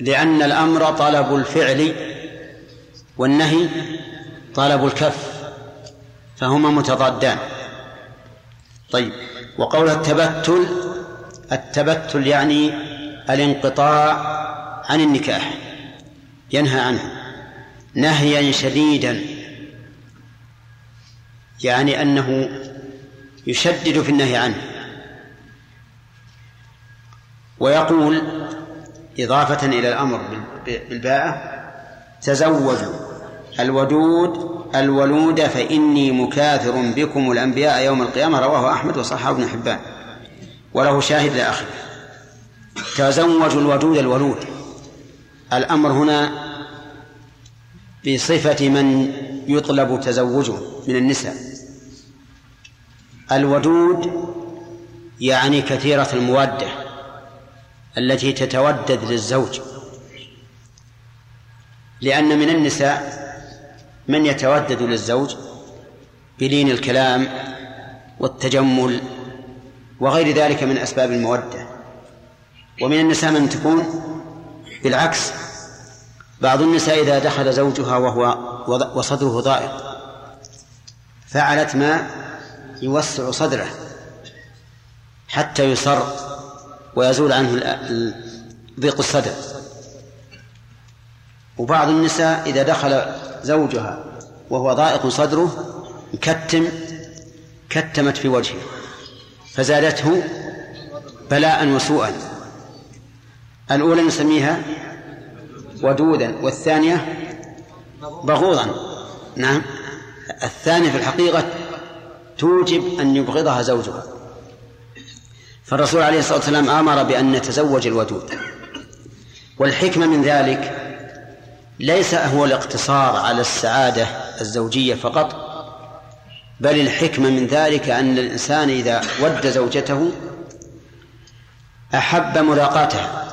لأن الأمر طلب الفعل والنهي طلب الكف فهما متضادان. طيب. وقول التبتل التبتل يعني الانقطاع عن النكاح ينهى عنه نهيا شديدا يعني أنه يشدد في النهي عنه. ويقول إضافة إلى الأمر بالباءة تزوجوا الودود الولود فإني مكاثر بكم الأنبياء يوم القيامة رواه أحمد وصححه ابن حبان. وله شاهد لآخره تزوجوا الودود الولود. الأمر هنا بصفة من يطلب تزوجه من النساء. الودود يعني كثيرة المودة التي تتودد للزوج. لأن من النساء من يتودد للزوج بلين الكلام والتجمل وغير ذلك من أسباب المودة. ومن النساء من تكون بالعكس بعض النساء إذا دخل زوجها وهو وصدره ضائق فعلت ما يوسع صدره حتى يصر ويزول عنه ضيق الصدر. وبعض النساء إذا دخل زوجها وهو ضائق صدره مكتم كتمت في وجهه فزادته بلاء وسوءا. الأولى نسميها ودودا والثانية بغوضا. نعم. الثانية في الحقيقة توجب أن يبغضها زوجها. فالرسول عليه الصلاة والسلام أمر بأن نتزوج الودود. والحكمة من ذلك ليس هو الاقتصار على السعادة الزوجية فقط بل الحكمة من ذلك أن الإنسان إذا ود زوجته أحب ملاقاتها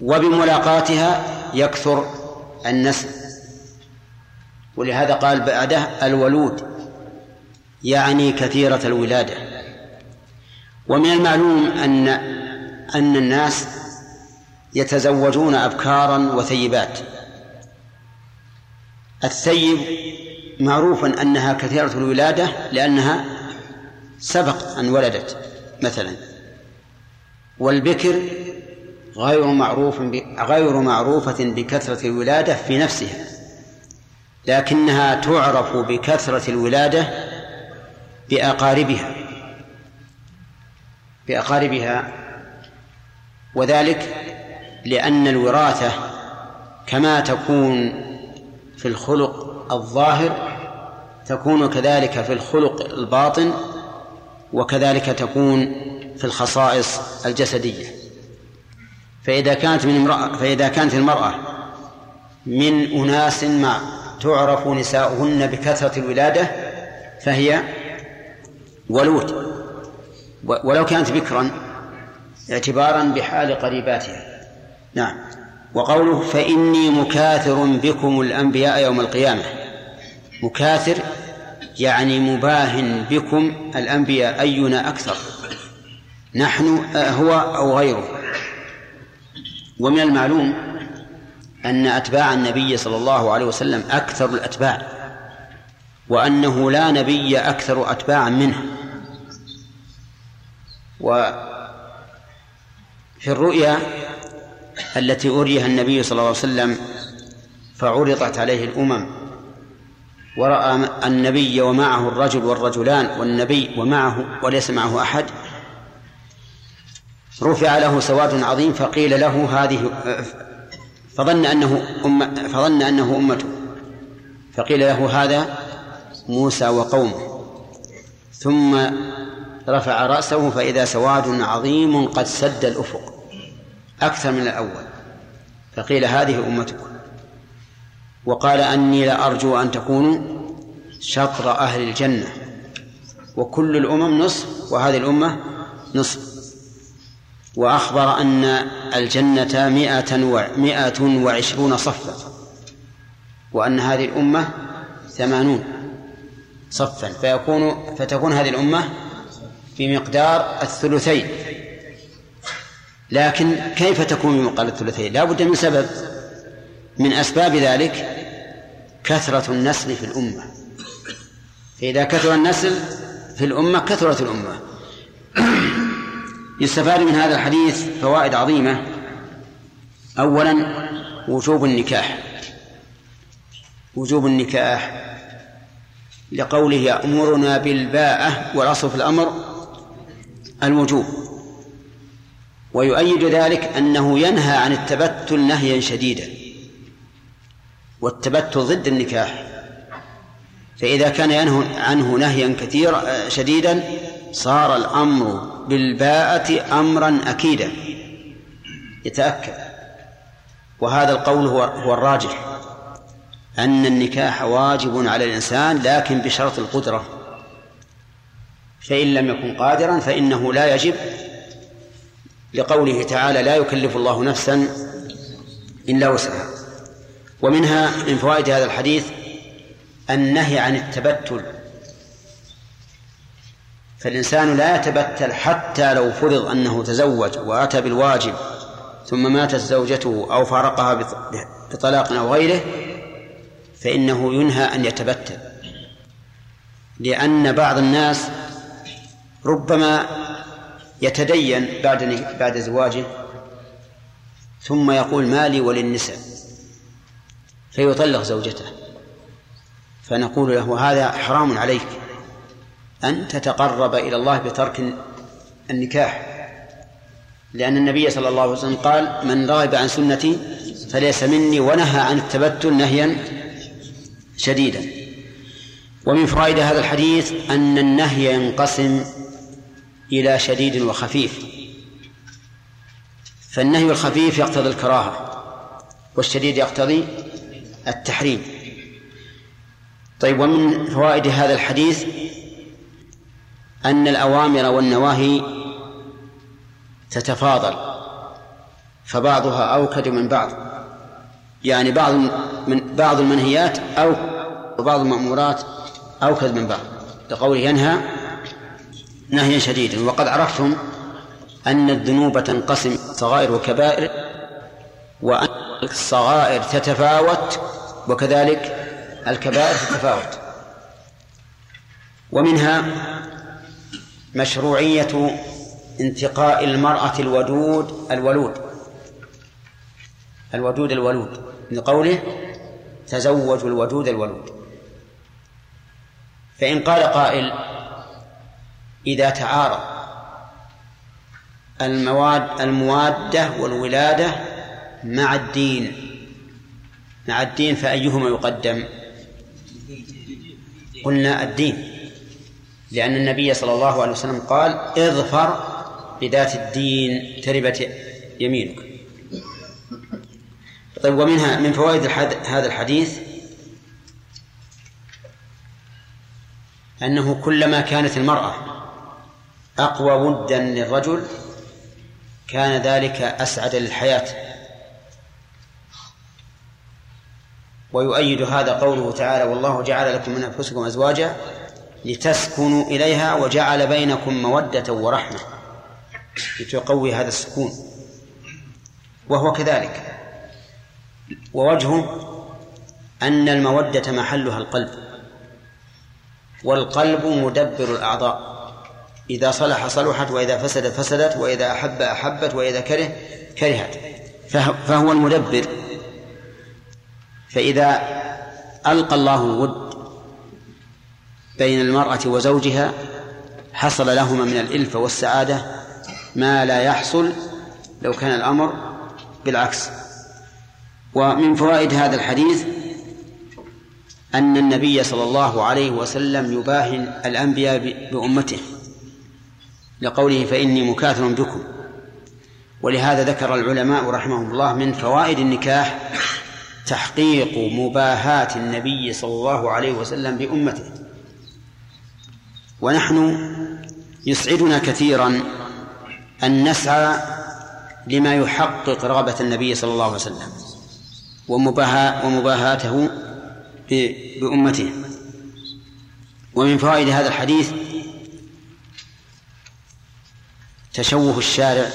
وبملاقاتها يكثر النسل. ولهذا قال بعده الولود يعني كثيرة الولادة. ومن المعلوم أن أن الناس يتزوجون أبكارا وثيبات. الثيب معروف أنها كثيرة الولادة لأنها سبق أن ولدت مثلا. والبكر غير معروف غير معروفة بكثرة الولادة في نفسها لكنها تعرف بكثرة الولادة بأقاربها بأقاربها. وذلك لأن الوراثة كما تكون في الخلق الظاهر تكون كذلك في الخلق الباطن وكذلك تكون في الخصائص الجسدية. فإذا كانت من امرأة فإذا كانت المرأة من أناس مع تعرف نساؤهن بكثرة الولادة فهي ولود. ولو كانت بكرا اعتبارا بحال قريباتها. نعم. وقوله فإني مكاثر بكم الأنبياء يوم القيامة. مكاثر يعني مباهن بكم الأنبياء أينا أكثر. نحن هو أو غيره. ومن المعلوم أن أتباع النبي صلى الله عليه وسلم أكثر الأتباع وأنه لا نبي أكثر أتباعا منه. وفي الرؤيا التي أريها النبي صلى الله عليه وسلم فعرضت عليه الأمم. ورأى النبي ومعه الرجل والرجلان والنبي ومعه وليس معه أحد. رفع له سواد عظيم فقيل له هذه فظن أنه أم فظن أنه أمته. فقيل له هذا موسى وقومه. ثم رفع رأسه فإذا سواد عظيم قد سد الأفق. أكثر من الأول. فقيل هذه أمتك وقال أني لأرجو أن تكونوا شطر أهل الجنة. وكل الأمم نصف وهذه الأمة نصف. وأخبر أن الجنة مئة ومئة وعشرون صفا. وأن هذه الأمة ثمانون صفا. فيكون فتكون هذه الأمة بمقدار الثلثين. لكن كيف تكون بمقدار الثلثين؟ لا بد من سبب. من أسباب ذلك كثرة النسل في الأمة. فإذا كثر النسل في الأمة كثرت الأمة. *clears throat* يستفاد من هذا الحديث فوائد عظيمة. أولا وجوب النكاح. وجوب النكاح لقوله يأمرنا بالباءة والأصل في الأمر الوجوب ويؤيد ذلك أنه ينهى عن التبتل نهيا شديدا. والتبتل ضد النكاح. فإذا كان ينهى عنه نهيا كثيرا شديدا صار الأمر بالباءة أمرا أكيدا. يتأكد. وهذا القول هو هو الراجح. أن النكاح واجب على الإنسان لكن بشرط القدرة. فإن لم يكن قادرا فإنه لا يجب لقوله تعالى لا يكلف الله نفسا إلا وسعها. ومنها من فوائد هذا الحديث النهي عن التبتل. فالإنسان لا يتبتل حتى لو فرض أنه تزوج وأتى بالواجب ثم ماتت زوجته أو فارقها بطلاق أو غيره فإنه ينهى أن يتبتل. لأن بعض الناس ربما يتدين بعد بعد زواجه ثم يقول مالي وللنساء. فيطلق زوجته. فنقول له هذا حرام عليك أن تتقرب إلى الله بترك النكاح. لأن النبي صلى الله عليه وسلم قال من رغب عن سنتي فليس مني ونهى عن التبتل نهيا شديدا. ومن فوائد هذا الحديث أن النهي ينقسم إلى شديد وخفيف. فالنهي الخفيف يقتضي الكراهة والشديد يقتضي التحريم. طيب ومن فوائد هذا الحديث أن الأوامر والنواهي تتفاضل فبعضها أوكد من بعض. يعني بعض من بعض المنهيات أو وبعض المأمورات أوكد من بعض. لقوله ينهى نهيا شديدا وقد عرفتم أن الذنوب تنقسم صغائر وكبائر وأن الصغائر تتفاوت وكذلك الكبائر تتفاوت. ومنها مشروعية انتقاء المرأة الودود الولود. الودود الولود لقوله تزوجوا الودود الولود. فإن قال قائل إذا تعارض المواد الموادة والولادة مع الدين. مع الدين فأيهما يقدم؟ قلنا الدين. لأن النبي صلى الله عليه وسلم قال اظفر بذات الدين تربت يمينك. طيب ومنها من فوائد هذا الحديث أنه كلما كانت المرأة أقوى ودا للرجل كان ذلك أسعد للحياة ويؤيد هذا قوله تعالى والله جعل لكم من أنفسكم أزواجا لتسكنوا إليها وجعل بينكم مودة ورحمة. لتقوي هذا السكون. وهو كذلك. ووجهه أن المودة محلها القلب. والقلب مدبر الأعضاء. إذا صلح صلحت وإذا فسدت فسدت وإذا أحب أحبت وإذا كره كرهت. فهو المدبر. فإذا ألقى الله الود بين المرأة وزوجها حصل لهما من الإلفة والسعادة ما لا يحصل لو كان الأمر بالعكس. ومن فوائد هذا الحديث أن النبي صلى الله عليه وسلم يباهي الأنبياء بأمته. لقوله فإني مكاثر بكم. ولهذا ذكر العلماء رحمهم الله من فوائد النكاح تحقيق مباهاة النبي صلى الله عليه وسلم بأمته. ونحن يسعدنا كثيرا أن نسعى لما يحقق رغبة النبي صلى الله عليه وسلم ومباهاة ومباهاته بأمته. ومن فوائد هذا الحديث تشوه الشارع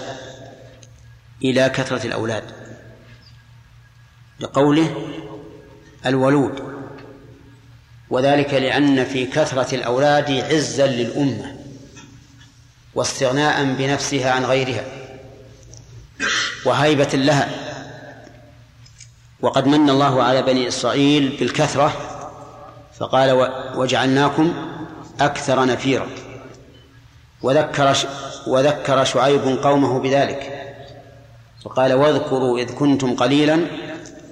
إلى كثرة الأولاد لقوله الولود وذلك لأن في كثرة الأولاد عزا للأمة واستغناء بنفسها عن غيرها وهيبة لها. وقد من الله على بني إسرائيل بالكثرة فقال وجعلناكم أكثر نفيرا. وذكر وذكر شعيب قومه بذلك. فقال واذكروا إذ كنتم قليلا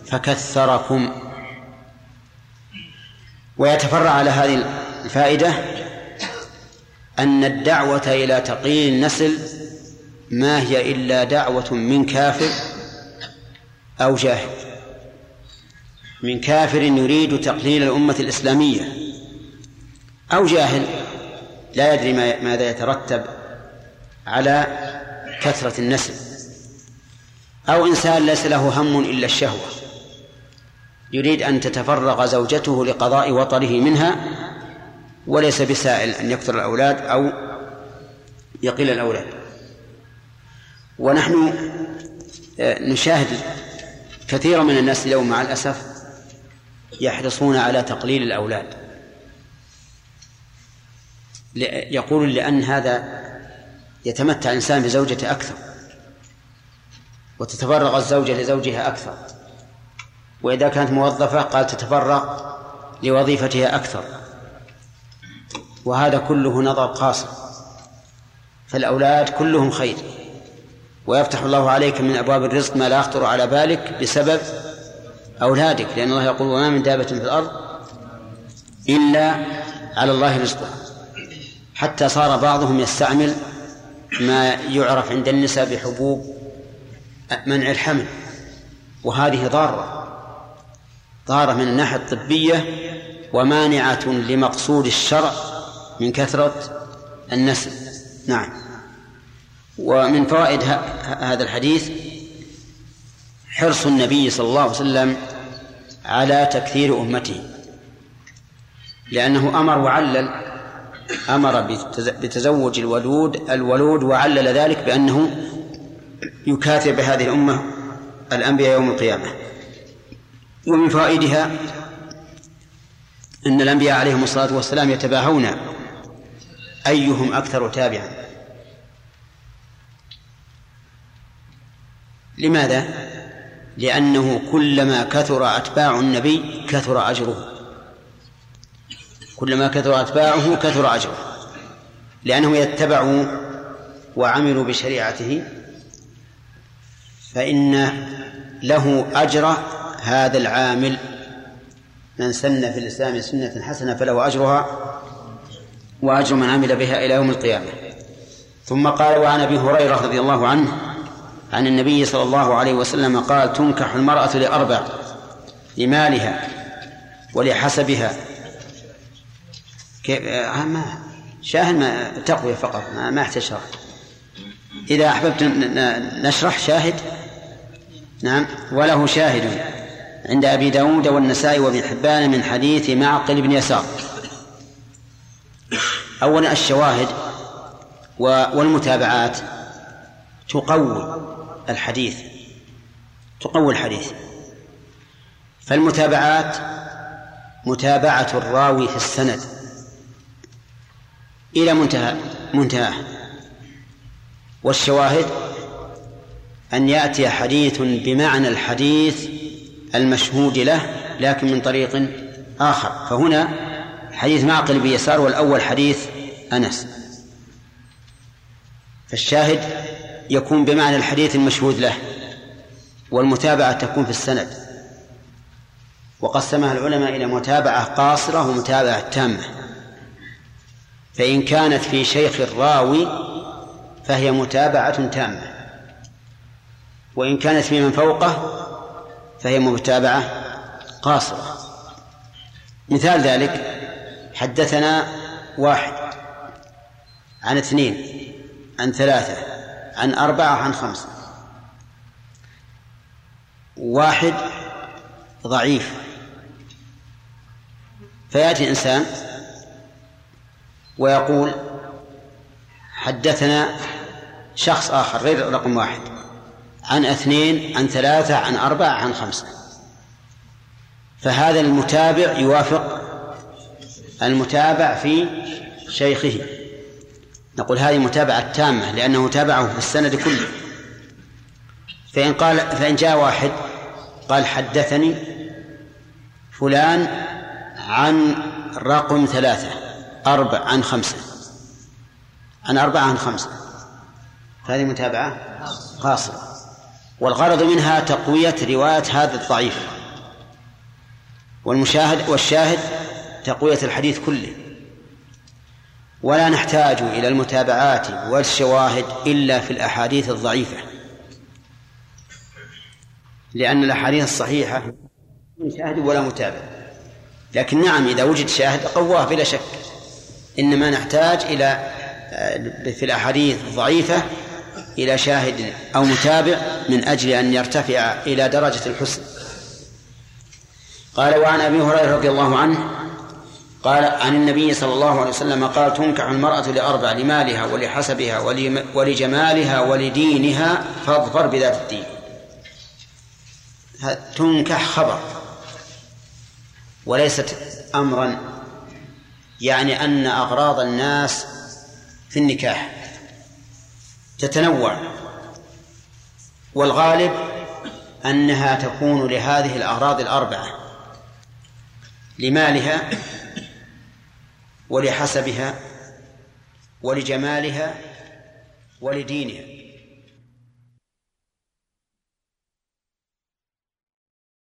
فكثركم. ويتفرع على هذه الفائدة أن الدعوة إلى تقليل النسل ما هي إلا دعوة من كافر أو جاهل من كافر يريد تقليل الأمة الإسلامية أو جاهل لا يدري ماذا يترتب. على كثرة النسل. أو إنسان ليس له هم إلا الشهوة. يريد أن تتفرغ زوجته لقضاء وطره منها وليس بسائل أن يكثر الأولاد أو يقل الأولاد. ونحن آه، نشاهد كثيرا من الناس اليوم مع الأسف يحرصون على تقليل الأولاد. يقول لأن هذا يتمتع الإنسان بزوجته أكثر وتتفرغ الزوجة لزوجها أكثر. وإذا كانت موظفة قال تتفرغ لوظيفتها أكثر. وهذا كله نظر قاصر فالأولاد كلهم خير. ويفتح الله عليك من أبواب الرزق ما لا يخطر على بالك بسبب أولادك لأن الله يقول وما من دابة في الأرض إلا على الله رزقها. حتى صار بعضهم يستعمل ما يعرف عند النساء بحبوب منع الحمل وهذه ضارة ضارة من الناحية الطبية ومانعة لمقصود الشرع من كثرة النسل. نعم. ومن فوائد هذا الحديث حرص النبي صلى الله عليه وسلم على تكثير أمته لأنه أمر وعلل أمر بتزوج الولود الولود وعلل ذلك بأنه يكاثر بهذه الأمة الأنبياء يوم القيامة. ومن فوائدها أن الأنبياء عليهم الصلاة والسلام يتباهون أيهم أكثر تابعا. لماذا؟ لأنه كلما كثر أتباع النبي كثر أجره. كلما كثر أتباعه كثر أجره لأنهم يتبعوا وعملوا بشريعته فإن له أجر هذا العامل. من سن في الإسلام سنة حسنة فله أجرها وأجر من عمل بها إلى يوم القيامة. ثم قال وعن أبي هريرة رضي الله عنه عن النبي صلى الله عليه وسلم قال تنكح المرأة لأربع لمالها ولحسبها. كيف آه ما شاهد ما تقوية فقط ما, ما احتاج شرح إذا أحببت نشرح شاهد؟ نعم. وله شاهد عند أبي داود والنسائي وابن حبان من حديث معقل بن يسار. أولا الشواهد والمتابعات. تقوي الحديث. تقوي الحديث. فالمتابعات متابعة الراوي في السند. إلى منتهى منتهاه. والشواهد أن يأتي حديث بمعنى الحديث المشهود له لكن من طريق آخر. فهنا حديث معقل بيسار والأول حديث أنس. فالشاهد يكون بمعنى الحديث المشهود له والمتابعة تكون في السند. وقسمها العلماء إلى متابعة قاصرة ومتابعة تامة. فإن كانت في شيخ الراوي فهي متابعة تامة. وإن كانت في من فوقه فهي متابعة قاصرة. مثال ذلك حدثنا واحد عن اثنين عن ثلاثة عن أربعة عن خمسة. واحد ضعيف. فيأتي إنسان ويقول حدثنا شخص آخر غير رقم واحد عن اثنين عن ثلاثة عن أربعة عن خمسة. فهذا المتابع يوافق المتابع في شيخه. نقول هذه متابعة تامة لأنه تابعه في السند كله. فإن قال فإن جاء واحد قال حدثني فلان عن رقم ثلاثة. أربع عن خمسة. عن أربعة عن خمسة. فهذه متابعة؟ قاصرة. والغرض منها تقوية رواية هذا الضعيف. والمشاهد والشاهد تقوية الحديث كله. ولا نحتاج إلى المتابعات والشواهد إلا في الأحاديث الضعيفة. لأن الأحاديث الصحيحة من شاهد ولا متابع. لكن نعم إذا وجد شاهد قواه بلا شك. إنما نحتاج إلى في الأحاديث الضعيفة إلى شاهد أو متابع من أجل أن يرتفع إلى درجة الحسن. قال وعن أبي هريرة رضي الله عنه قال عن النبي صلى الله عليه وسلم قال تنكح المرأة لأربع لمالها ولحسبها ولجمالها ولدينها فاظفر بذات الدين. تنكح خبر وليست أمرا يعني أن أغراض الناس في النكاح تتنوع والغالب أنها تكون لهذه الأغراض الأربعة لمالها ولحسبها ولجمالها ولدينها.